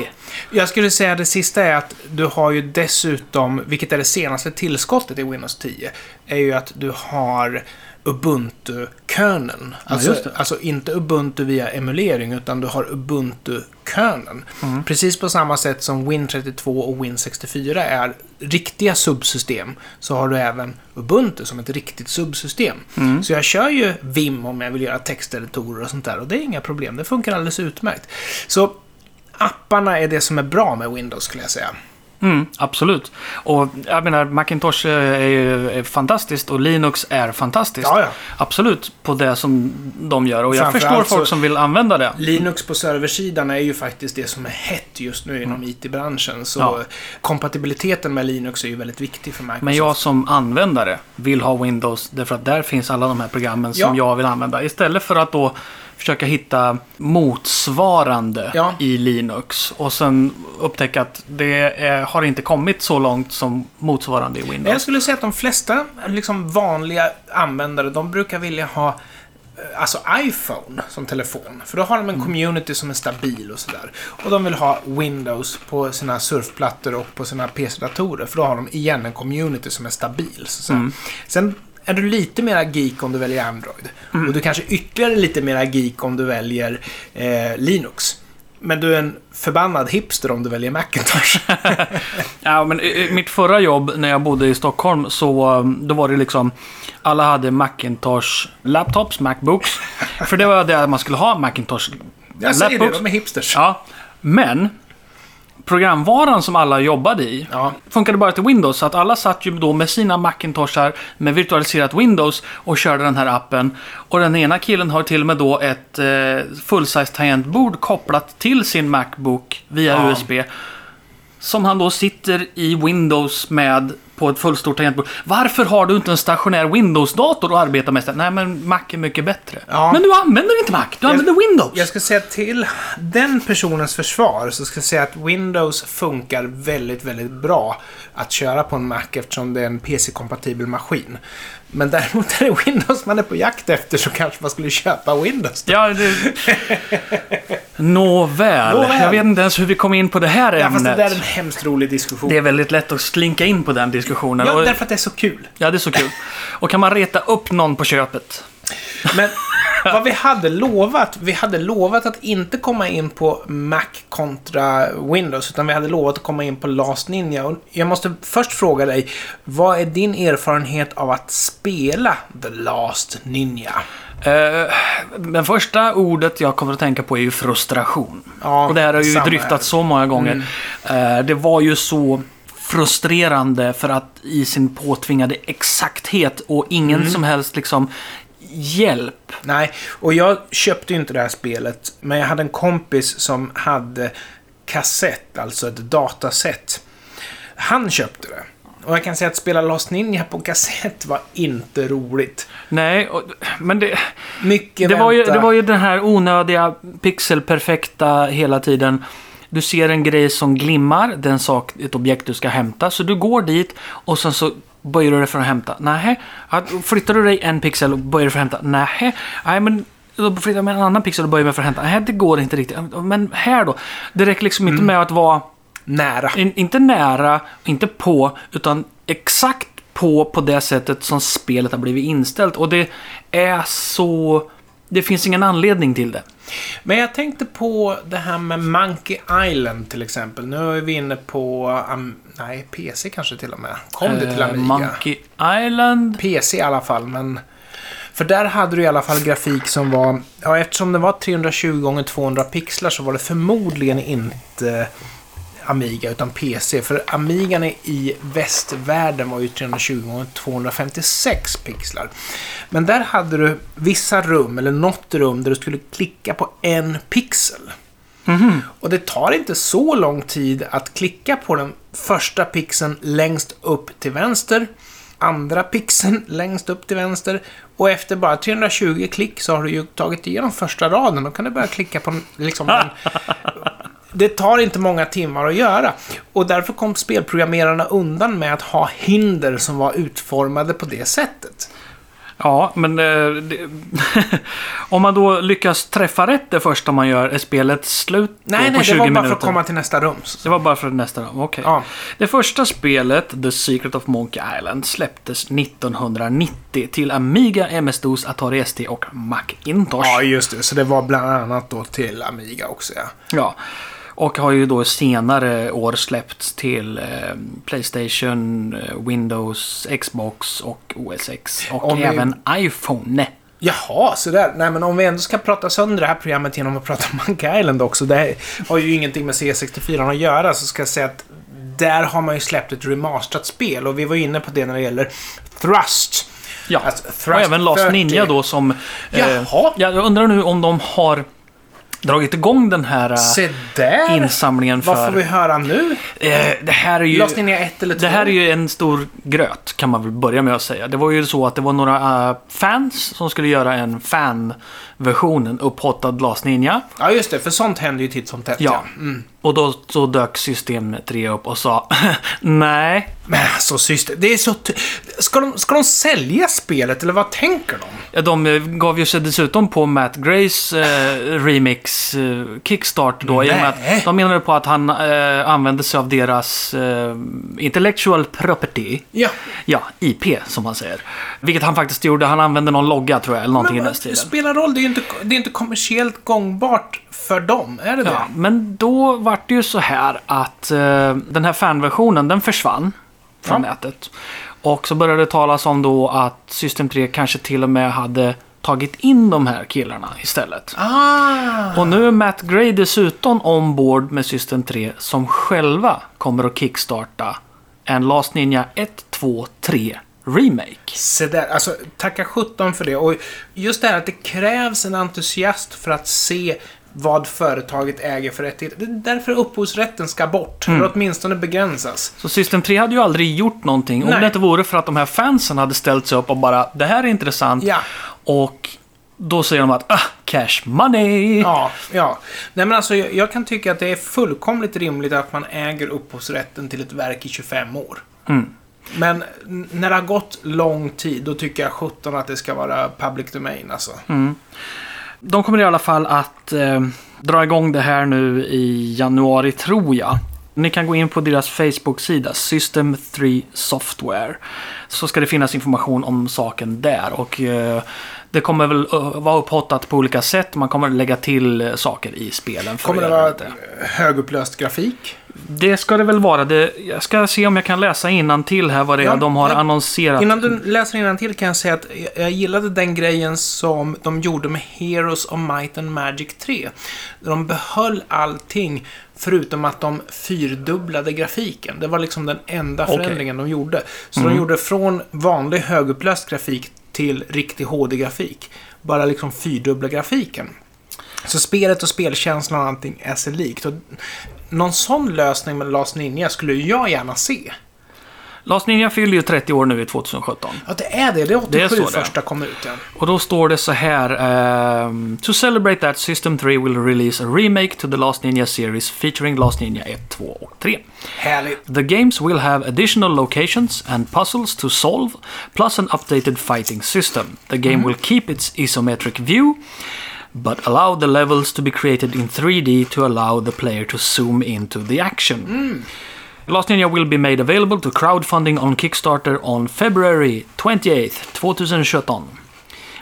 Jag skulle säga det sista är att du har ju dessutom, vilket är det senaste tillskottet i Windows 10, är ju att du har Ubuntu-kerneln. Alltså, det. alltså inte Ubuntu via emulering, utan du har Ubuntu-kerneln. Mm. Precis på samma sätt som Win32 och Win64 är riktiga subsystem, så har du även Ubuntu som ett riktigt subsystem. Mm. Så jag kör ju Vim om jag vill göra texteditorer och sånt där, och det är inga problem. Det funkar alldeles utmärkt. Så apparna är det som är bra med Windows skulle jag säga. Mm, absolut. Och jag menar, Macintosh eh, är ju är fantastiskt och Linux är fantastiskt. Ja, ja. Absolut, på det som de gör. Och jag Framför förstår folk som vill använda det. Linux på serversidan är ju faktiskt det som är hett just nu inom IT-branschen. Så Mm. Ja. kompatibiliteten med Linux är ju väldigt viktig för Microsoft. Men jag som användare vill ha Windows därför att där finns alla de här programmen som Ja. jag vill använda. Istället för att då försöka hitta motsvarande Ja. i Linux och sen upptäcka att det är, har inte kommit så långt som motsvarande i Men jag Windows. skulle säga att de flesta liksom vanliga användare, de brukar vilja ha eh, alltså iPhone som telefon. För då har Mm. de en community som är stabil och sådär. Och de vill ha Windows på sina surfplattor och på sina PC-datorer. För då har de igen en community som är stabil. Så. Mm. Sen är du lite mera geek om du väljer Android. Mm. Och du kanske ytterligare lite mera geek om du väljer eh, Linux. Men du är en förbannad hipster om du väljer Macintosh. Ja, men i- i mitt förra jobb när jag bodde i Stockholm så um, då var det liksom alla hade Macintosh laptops, Macbooks. För det var det man skulle ha, Macintosh Jag säger det, laptops. de är hipsters. Ja, men programvaran som alla jobbade i Ja. funkade bara till Windows. Så att alla satt ju då med sina Macintoshar med virtualiserat Windows och körde den här appen. Och den ena killen har till och med då ett eh, full-size tangentbord kopplat till sin Macbook via Ja. USB. Som han då sitter i Windows med på ett fullstort tangentbord. Varför har du inte en stationär Windows-dator att arbeta med? Nej, men Mac är mycket bättre. Ja. Men du använder inte Mac, du använder Windows. Jag ska säga till den personens försvar så ska jag säga att Windows funkar väldigt, väldigt bra att köra på en Mac eftersom det är en PC-kompatibel maskin. Men däremot är det Windows man är på jakt efter så kanske man skulle köpa Windows. Då. Ja, det... Nåväl. Nåväl. Jag vet inte ens hur vi kom in på det här Ja, fast det ämnet. där är en hemskt rolig diskussion. Det är väldigt lätt att slinka in på den diskussionen. Ja, och, därför att det är så kul. ja, det är så kul. Och kan man reta upp någon på köpet? Men vad vi hade lovat, vi hade lovat att inte komma in på Mac kontra Windows, utan vi hade lovat att komma in på Last Ninja. Och jag måste först fråga dig, vad är din erfarenhet av att spela The Last Ninja? Eh, den första ordet jag kommer att tänka på är ju frustration. Ja, och det här har ju dryftats så många gånger. Eh, det var ju så frustrerande för att i sin påtvingade exakthet och ingen Mm. som helst liksom hjälp. Nej, och jag köpte ju inte det här spelet, men jag hade en kompis som hade kassett, alltså ett dataset. Han köpte det. Och jag kan säga att spela Lost Ninja på kassett var inte roligt. Nej, och, men det... Mycket Det var, ju, vänta. det var ju den här onödiga pixelperfekta hela tiden. Du ser en grej som glimmar, det är en sak, ett objekt du ska hämta. Så du går dit och sen så böjer du dig för att hämta. Nej. Flyttar du dig en pixel och böjer dig för att hämta. Nej. Nej, men då flyttar jag mig en annan pixel och böjer mig för att hämta. Nej, det går inte riktigt. Men här då? Det räcker liksom inte med att vara Nära. in, inte nära, inte på, utan exakt på, på det sättet som spelet har blivit inställt. Och det är så... Det finns ingen anledning till det. Men jag tänkte på det här med Monkey Island till exempel. Nu är vi inne på... Nej, PC kanske till och med. Kom det till Eh, Amiga? Monkey Island. PC i alla fall, men... För där hade du i alla fall grafik som var... Ja, eftersom det var 320 x 200 pixlar så var det förmodligen inte Amiga utan PC. För Amigan i västvärlden var ju 320 x 256 pixlar. Men där hade du vissa rum, eller något rum, där du skulle klicka på en pixel. Och det tar inte så lång tid att klicka på den första pixeln längst upp till vänster, andra pixeln längst upp till vänster och efter bara 320 klick så har du ju tagit igenom första raden. Då kan du börja klicka på liksom den. Det tar inte många timmar att göra. Och därför kom spelprogrammerarna undan med att ha hinder som var utformade på det sättet. Ja, men eh, det, om man då lyckas träffa rätt det första man gör, är spelet slut då Nej, på nej, 20 det var bara minuter? för att komma till nästa rum. Det var bara för nästa rum, okej. Ja. Det första spelet, The Secret of Monkey Island, släpptes 1990 till Amiga, MS-DOS, Atari ST och Macintosh. Ja, just det. Så det var bland annat då till Amiga också, ja. Ja. Och har ju då senare år släppts till eh, Playstation, eh, Windows, Xbox och OS X. Och Om vi- även iPhone. Jaha, så där. Nej, men om vi ändå ska prata sönder det här programmet genom att prata om Monkey Island också. Det har ju ingenting med C64 att göra, så ska jag säga att där har man ju släppt ett remasterat spel och vi var inne på det när det gäller Thrust. Ja, Alltså, Thrust och även Last 30. Ninja då som... eh, Jaha. ja, jag undrar nu om de har dragit igång den här eh, Se där! insamlingen för... Vad får vi höra nu? Eh, det här är ju... Last Ninja 1 eller 2? Det här är ju en stor gröt, kan man väl börja med att säga. Det var ju så att det var några eh, fans som skulle göra en fan-version, en upphottad Last Ninja. Ja, just det. För sånt händer ju titt som tätt. Ja. Mm. Och då så dök System 3 upp och sa Nej. Men alltså, syster. Det är så... Ska, de, ska de sälja spelet, eller vad tänker de? Ja, De eh, gav ju sig dessutom på Matt Grays eh, remix eh, Kickstart då. I och med Nej. att de menade på att han eh, använde sig av deras eh, intellectual property. Ja. Ja, IP som man säger. Vilket han faktiskt gjorde. Han använde någon logga tror jag, eller någonting i den Men stilen. det spelar roll. Det är ju inte, det är inte kommersiellt gångbart för dem. Är det det? Ja, men då var det ju så här att eh, den här fanversionen, den försvann från Ja. nätet. Och så började det talas om då att System 3 kanske till och med hade tagit in de här killarna istället. Ah! Och nu är Matt Gray dessutom ombord med System 3 som själva kommer att kickstarta en Last Ninja 1, 2, 3 Remake. Se där, alltså tacka sjutton för det. Och just det här att det krävs en entusiast för att se vad företaget äger för rättigheter. Det är därför upphovsrätten ska bort. Mm. Eller åtminstone begränsas. Så System 3 hade ju aldrig gjort någonting om Nej. det inte vore för att de här fansen hade ställt sig upp och bara det här är intressant. Ja. Och då säger de att ah, cash money. Ja, ja. Nej men alltså jag, jag kan tycka att det är fullkomligt rimligt att man äger upphovsrätten till ett verk i 25 år. Mm. Men när det har gått lång tid, då tycker jag 17 att det ska vara public domain alltså. Mm. De kommer i alla fall att eh, dra igång det här nu i januari tror jag. Ni kan gå in på deras Facebook-sida, System 3 Software. Så ska det finnas information om saken där. Och eh, det kommer väl eh, vara upphottat på olika sätt. Man kommer lägga till eh, saker i spelen. Kommer det vara högupplöst grafik? Det ska det väl vara. Det, jag ska se om jag kan läsa till här vad det är Ja, de har ja. annonserat. Innan du läser till kan jag säga att jag- jag gillade den grejen som de gjorde med Heroes of Might and Magic 3. Där de behöll allting förutom att de fyrdubblade grafiken. Det var liksom den enda förändringen de gjorde. Så de gjorde från vanlig högupplöst grafik till riktig HD-grafik. Bara liksom fyrdubbla grafiken. Så spelet och spelkänslan och allting är sig likt. Och någon sån lösning med Last Ninja skulle jag gärna se. Last Ninja fyller ju 30 år nu i 2017. Ja, det är det. Det är 87 Det är så första kom ut. Ja. Och då står det så här. ehm, to celebrate that System 3 will release a remake to the Last Ninja series featuring Last Ninja 1, 2 och 3. Härligt. The games will have additional locations and puzzles to solve, plus an updated fighting system. The game will keep its isometric view, but allow the levels to be created in 3D to allow the player to zoom into the action. Hmm. Last Ninja will be made available to crowdfunding on Kickstarter on February 28th, 2017.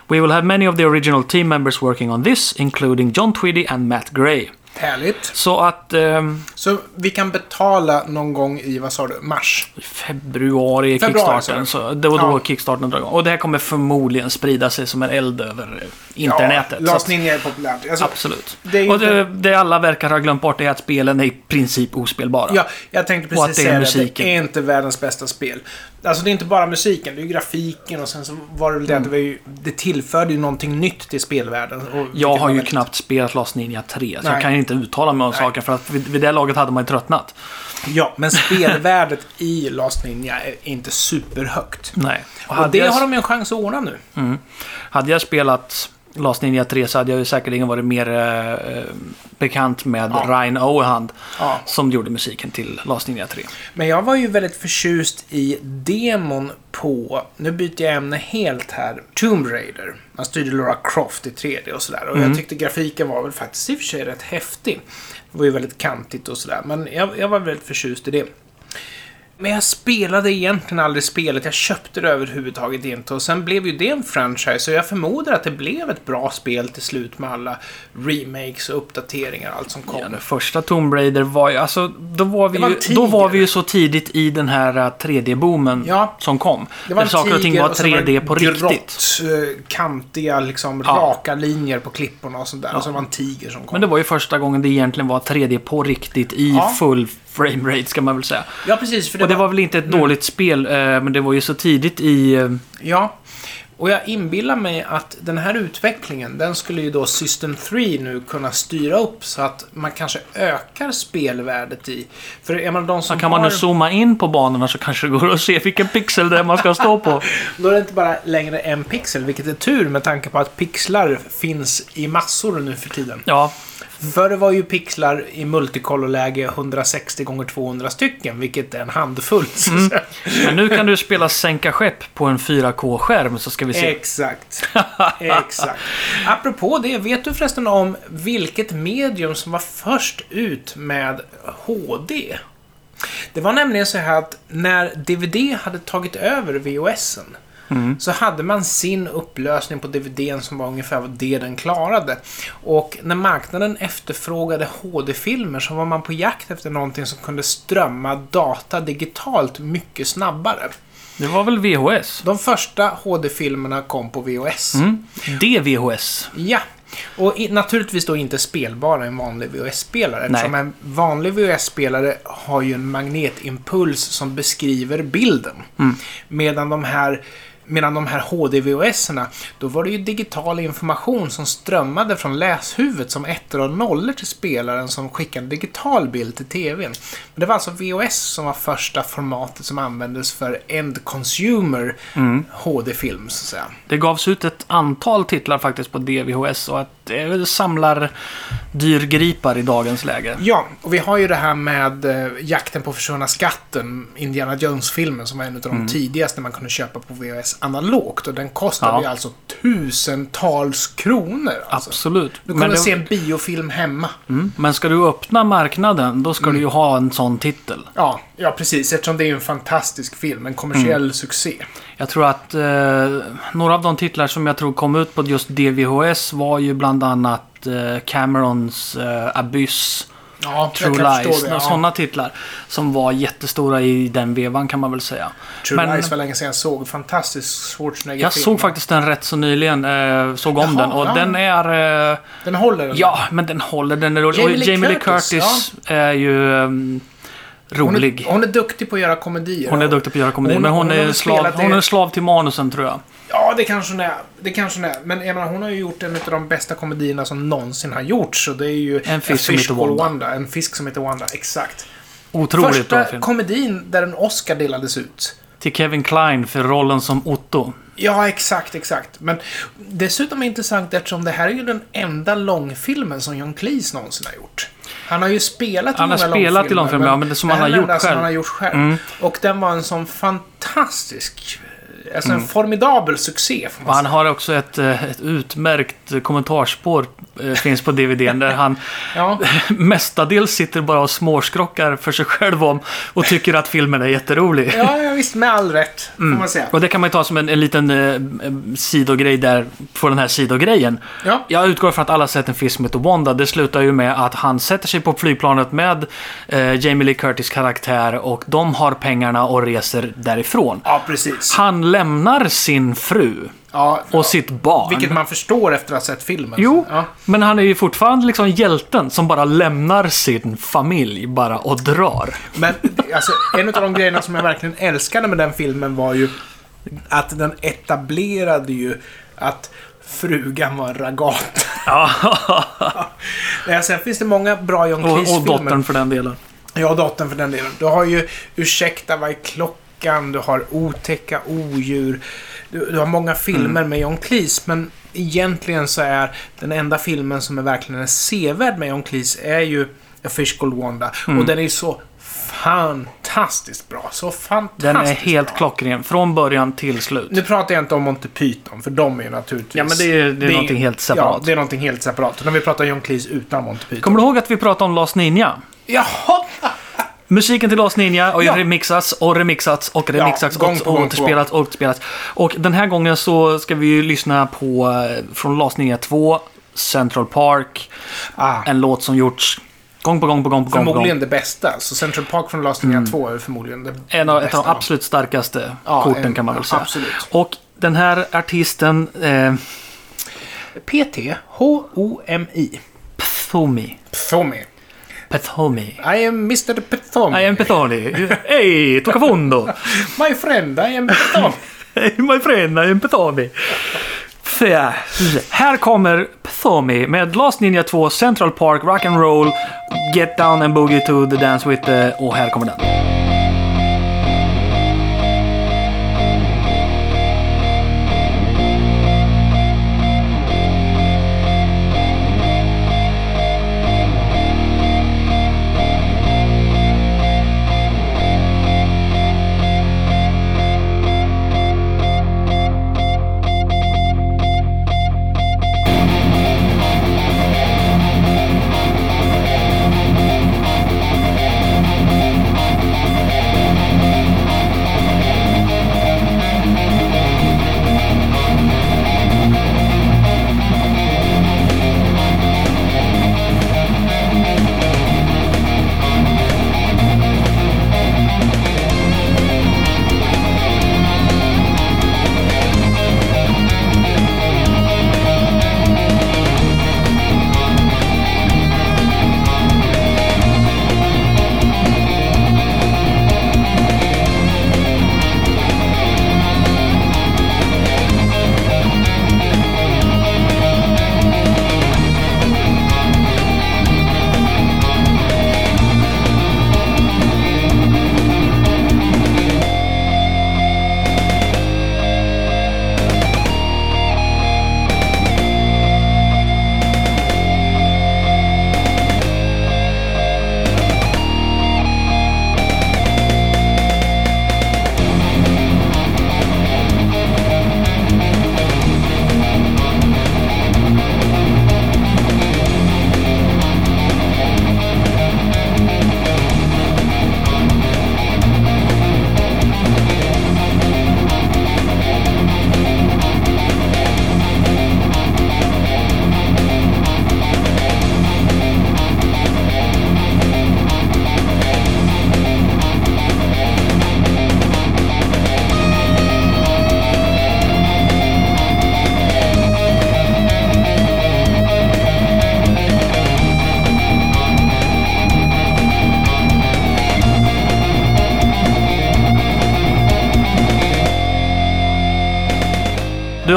We will have many of the original team members working on this, including John Tweedy and Matt Gray. Härligt. Så att ehm, Så vi kan betala någon gång i, vad sa du, mars? februari är Februari, Kickstarten, så. det var då Ja. Kickstarten drar igång. Och det här kommer förmodligen sprida sig som en eld över eh, internetet. Ja, så Last att- Ninja är populärt. Alltså, Absolut. Det är ju och det, det alla verkar ha glömt bort är att spelen är i princip ospelbara. Ja, jag tänkte Och att precis det är säga det. musiken. Det är inte världens bästa spel. Alltså det är inte bara musiken, det är ju grafiken och sen så var det väl det att det, var ju, det tillförde ju någonting nytt till spelvärlden. Och Jag har ju väldigt- knappt spelat Last Ninja 3, så Nej. jag kan ju inte uttala mig om Nej. saker för att vid, vid det laget hade man ju tröttnat. Ja, men spelvärdet i Last Ninja är inte superhögt. Nej. Och det har de ju en chans att ordna nu. Hade jag spelat Last Ninja 3 så hade jag ju säkerligen varit mer eh, bekant med Ja. Ryan Oehand Ja. som gjorde musiken till Last Ninja 3. Men jag var ju väldigt förtjust i demon på, nu byter jag ämne helt här, Tomb Raider. Man styrde Laura Croft i 3D och sådär. Och jag tyckte grafiken var väl faktiskt i och för sig rätt häftig. Det var ju väldigt kantigt och sådär. Men jag, jag var väldigt förtjust i det. Men jag spelade egentligen aldrig spelet. Jag köpte det överhuvudtaget inte. Och sen blev ju det en franchise. Och jag förmodar att det blev ett bra spel till slut med alla remakes och uppdateringar och allt som kom. Ja, den första Tomb Raider var ju, alltså, då var vi, var ju, då var vi ju så tidigt i den här eh, 3D-boomen Ja. som kom. Det var där saker och ting var och sen 3D på det riktigt. eh, kantiga, liksom Ja. raka linjer på klipporna och sånt där. Och så var det en tiger som kom. Men det var ju första gången det egentligen var 3D på riktigt i Ja. full framerate ska man väl säga. Ja, precis. För det, och det var... väl inte ett dåligt spel, eh, men det var ju så tidigt i... eh, Ja. Och jag inbillar mig att den här utvecklingen, den skulle ju då System 3 nu kunna styra upp så att man kanske ökar spelvärdet i. För jag menar, de som kan man nu zooma in på banorna så kanske det går att se vilken pixel det är man ska stå på. Då är det inte bara längre en pixel, vilket är tur med tanke på att pixlar finns i massor nu för tiden. Ja, Förr var ju pixlar i multicolor-läge 160 gånger 200 stycken, vilket är en handfull. säga. men nu kan du spela sänka skepp på en 4K-skärm så ska vi se. Exakt. Exakt. Apropå det, vet du förresten om vilket medium som var först ut med HD? Det var nämligen så här att när DVD hade tagit över VHSen så hade man sin upplösning på DVDn som var ungefär vad det den klarade. Och när marknaden efterfrågade HD-filmer så var man på jakt efter någonting som kunde strömma data digitalt mycket snabbare. Det var väl VHS? De första HD-filmerna kom på VHS. Mm. DVHS. Ja. Och i, naturligtvis då inte spelbara i en vanlig VHS-spelare. Eftersom en vanlig VHS-spelare har ju en magnetimpuls som beskriver bilden. Mm. Medan de här Medan de här HD-VHS-erna, då var det ju digital information som strömmade från läshuvudet som ettor och nollor till spelaren som skickade digital bild till TVn. Men det var alltså VHS som var första formatet som användes för end consumer Mm. HD-film, så att säga. Det gavs ut ett antal titlar faktiskt på DVHS och det samlar dyrgripar i dagens läge. Ja, och vi har ju det här med eh, Jakten på försvunna skatten, Indiana Jones-filmen, som var en av de Mm. tidigaste man kunde köpa på VHS analogt. Och den kostade Ja. ju alltså tusentals kronor. Alltså. Absolut. Du kunde det- se en biofilm hemma. Mm. Men ska du öppna marknaden, då ska du ju ha en sån titel. Ja, ja, precis. Eftersom det är en fantastisk film, en kommersiell Mm. succé. Jag tror att eh, några av de titlar som jag tror kom ut på just DVHS var ju bland annat eh, Camerons eh, Abyss, Ja, True Lies, det. Ja. sådana titlar. Som var jättestora i den vevan kan man väl säga. True Men- Lies var länge sedan jag såg. Fantastisk Schwarzenegger Jag såg faktiskt den rätt så nyligen, eh, såg om Jaha, den och ja. den är... Eh, Den håller. den. ja, men den håller, den är rolig. Jamie Lee Curtis, Curtis är ju um, Hon rolig. är, hon är duktig på att göra komedier. Hon är duktig på att göra komedi, Hon- men hon, hon är slav, hon är slav till manusen tror jag. Ja, det kanske hon är. Det kanske hon är. Men jag menar, hon har ju gjort en av de bästa komedierna som någonsin har gjorts. Och det är ju... En fisk som heter Called Wanda. En fisk som heter Wanda, exakt. Otroligt bra Första film. komedin där en Oscar delades ut. Till Kevin Kline för rollen som Otto. Ja, exakt, exakt. Men dessutom är det intressant eftersom det här är ju den enda långfilmen som John Cleese någonsin har gjort. Han har ju spelat i Han har många spelat i långfilmer, ja, men det som han har gjort själv. han har gjort själv. Mm. Och den var en sån fantastisk... Alltså en formidabel succé, han har också ett, eh, ett utmärkt kommentarsspår eh, finns på DVDn där han Ja. mestadels sitter bara och småskrockar för sig själv om och tycker att filmen är jätterolig. Ja, ja, visst. Med all rätt, får man säga. Och det kan man ju ta som en, en liten eh, sidogrej där på den här sidogrejen. Ja. Jag utgår från att alla sett en film heter Wanda. Det slutar ju med att han sätter sig på flygplanet med eh, Jamie Lee Curtis karaktär och de har pengarna och reser därifrån. Ja, precis. Han lämnar sin fru Ja, och sitt barn. vilket man förstår efter att ha sett filmen. Jo, Ja. men han är ju fortfarande liksom hjälten som bara lämnar sin familj bara och drar. Men alltså, en av de grejerna som jag verkligen älskade med den filmen var ju att den etablerade ju att frugan var en ragat. Ja, Ja, Sen finns det många bra John och, och Cleese-filmer. dottern för den delen. Ja, dottern för den delen. Du har ju Ursäkta, vad är klockan? Du har Otäcka odjur. Du, du har många filmer Mm. med John Cleese, men egentligen så är den enda filmen som är verkligen är sevärd med John Cleese är ju A Fish Called Wanda. Mm. Och den är så fantastiskt bra. Så fantastiskt Den är helt bra. klockren, från början till slut. Nu pratar jag inte om Monty Python, för de är ju naturligtvis... Ja, men det är- det är någonting helt separat. Ja, det är någonting helt separat. Utan vi pratar John Cleese utan Monty Python. Kommer du ihåg att vi pratade om Last Ninja? Jaha! Musiken till Last Ninja och Ja. remixats och remixats och remixats gång och, återspelats och återspelats. Och den här gången så ska vi ju lyssna på eh, från Last Ninja 2, Central Park, Ah. en låt som gjorts gång på gång på gång på gång. Förmodligen det bästa. Så Central Park från Last Ninja 2 är förmodligen det En av, ett bästa. av de absolut starkaste Ja, korten en- kan man väl ja, säga. absolut. Och den här artisten, eh, PT, H-O-M-I. Pthomi. Pthomi. Pthomi. I am Mr. Pthomi. I am Pthomi. Hej, Tokafondo! My friend, I am Pthomi. Hey my friend, I am Pthomi. Fä. Här kommer Pthomi med Last Ninja 2, Central Park, Rock and Roll, Get Down and Boogie to the Dance With the... Och här kommer den.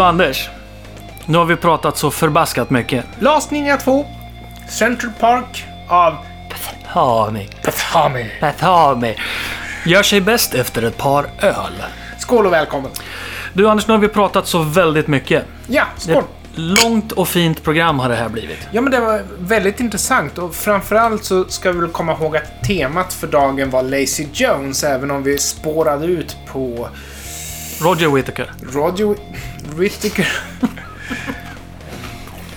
Anders, nu har vi pratat så förbaskat mycket. Last Ninja 2, Central Park av Pthomi. Pthomi. Pthomi. Gör sig bäst efter ett par öl. Skål och välkommen. Du Anders, nu har vi pratat så väldigt mycket. Ja, skål. Långt och fint program har det här blivit. Ja, men det var väldigt intressant och framförallt så ska vi väl komma ihåg att temat för dagen var Lazy Jones, även om vi spårade ut på Roger Whittaker. Roger Whittaker.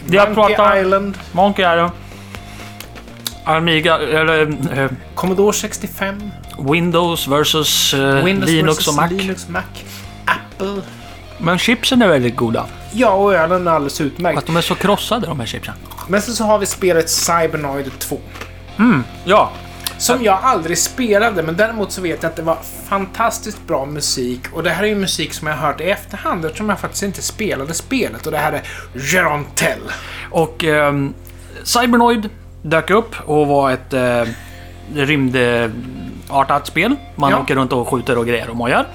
Monkey pratat... Island, Monkey Island. Amiga, eller eh, Commodore 65, Windows versus eh, Windows Linux versus och Mac. Linux, Mac, Apple. Men chipsen är väldigt goda. Ja, och ölen är alldeles utmärkt. Att de är så krossade de här chipsen. Men sen så har vi spelet Cybernoid 2. Ja. Som jag aldrig spelade, men däremot så vet jag att det var fantastiskt bra musik. Och det här är ju musik som jag har hört i efterhand eftersom jag faktiskt inte spelade spelet. Och det här är Jeron Tell. Och ehm, Cybernoid dök upp och var ett eh, rymdartat spel. Man Ja. åker runt och skjuter och grejer och mojar.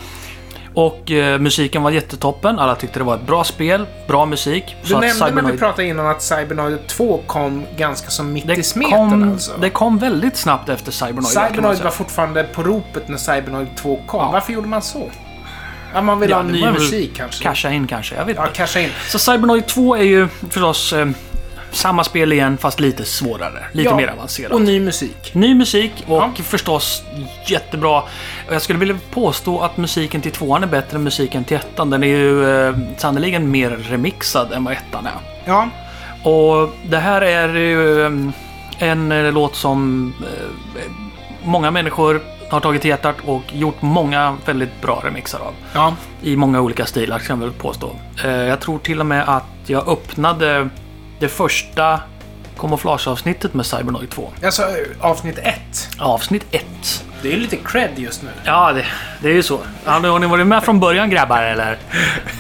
Och eh, musiken var jättetoppen. Alla tyckte det var ett bra spel, bra musik. Du nämnde när vi pratade innan att Cybernoid 2 kom ganska som mitt i det, smeten kom, alltså. det kom väldigt snabbt efter Cybernoid. Cybernoid var fortfarande på ropet när Cybernoid 2 kom. Ja. Varför gjorde man så? Ja, man vill Ja, ha ny musik kanske. Casha in kanske, jag vet Ja, inte. casha in. Så Cybernoid 2 är ju förstås eh, samma spel igen fast lite svårare. Lite Ja, mer avancerat. Och ny musik. Ny musik och Ja. förstås jättebra. Jag skulle vilja påstå att musiken till tvåan är bättre än musiken till ettan. Den är ju eh, sannoliken mer remixad än vad ettan är. Ja, Och det här är ju eh, en eh, låt som eh, många människor har tagit till hjärtat och gjort många väldigt bra remixar av. ja. I många olika stilar kan jag väl påstå. Eh, Jag tror till och med att jag öppnade det första kamouflageavsnittet med Cybernoid 2. Alltså avsnitt 1. Avsnitt 1. Det är lite cred just nu. Ja, det, det är ju så. Har ni, varit med från början grabbar eller?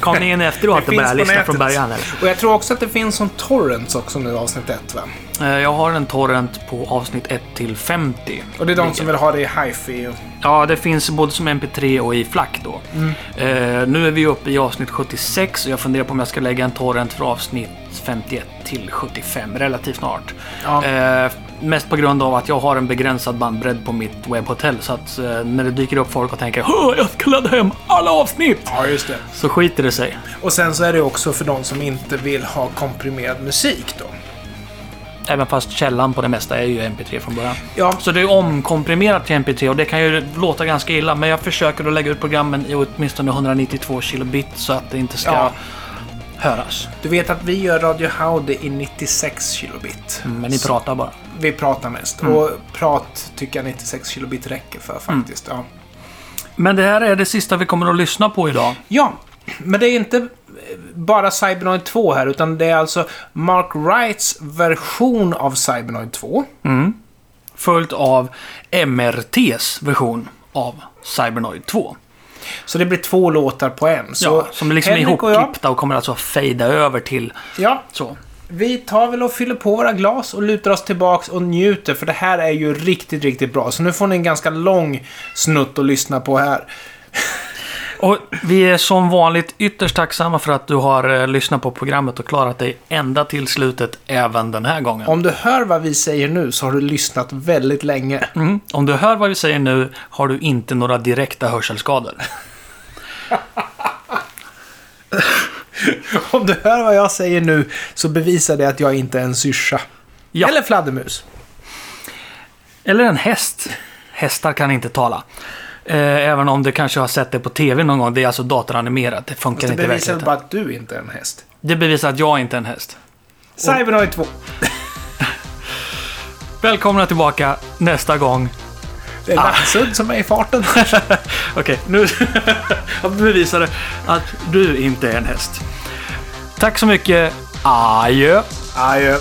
Kom ni in efteråt och började lyssna från början eller? Och jag tror också att det finns som torrents också nu avsnitt 1 va? Eh, Jag har en torrent på avsnitt 1 till 50. Och det är de som vill ha det i hifi. Ja, det finns både som MP3 och i FLAC då. Mm. Eh, nu är vi uppe i avsnitt 76 och jag funderar på om jag ska lägga en torrent för avsnitt 51 till 75 relativt snart. Ja. Eh, mest på grund av att jag har en begränsad bandbredd på mitt webbhotell. Så att eh, när det dyker upp folk och tänker "Åh, jag ska ladda hem alla avsnitt! Ja, just det. Så skiter det sig. Och sen så är det också för de som inte vill ha komprimerad musik då. Även fast källan på det mesta är ju MP3 från början. Ja, Så det är omkomprimerat till MP3 och det kan ju låta ganska illa. Men jag försöker att lägga ut programmen i åtminstone 192 kilobit så att det inte ska Ja. höras. du vet att vi gör Radio Howdy i 96 kilobit. Mm, Men ni pratar bara. Vi pratar mest. Mm. Och prat tycker jag 96 kilobit räcker för faktiskt. Ja. Men det här är det sista vi kommer att lyssna på idag. ja, men det är inte bara Cybernoid 2 här, utan det är alltså Mark Wrights version av Cybernoid 2. Följt av MRTs version av Cybernoid 2. Så det blir två låtar på en. Så ja, som liksom är Henrik och ihopklippta och kommer alltså fejda över till ja, så. vi tar väl och fyller på våra glas och lutar oss tillbaks och njuter, för det här är ju riktigt, riktigt bra. Så nu får ni en ganska lång snutt att lyssna på här. Och vi är som vanligt ytterst tacksamma för att du har eh, lyssnat på programmet och klarat dig ända till slutet även den här gången. Om du hör vad vi säger nu så har du lyssnat väldigt länge. Mm. Om du hör vad vi säger nu har du inte några direkta hörselskador. Om du hör vad jag säger nu så bevisar det att jag inte är en syrsa. Ja. Eller fladdermus. Eller en häst. Hästar kan inte tala. Eh, även om du kanske har sett det på tv någon gång. Det är alltså datoranimerat. Det funkar Det inte i bevisar verkligheten. bara att du inte är en häst. Det bevisar att jag inte är en häst. Cybernoid 2. Välkomna tillbaka nästa gång. Det är Nattsudd som är i farten. Okej, nu jag bevisade att du inte är en häst. Tack så mycket. Adjö. Adjö.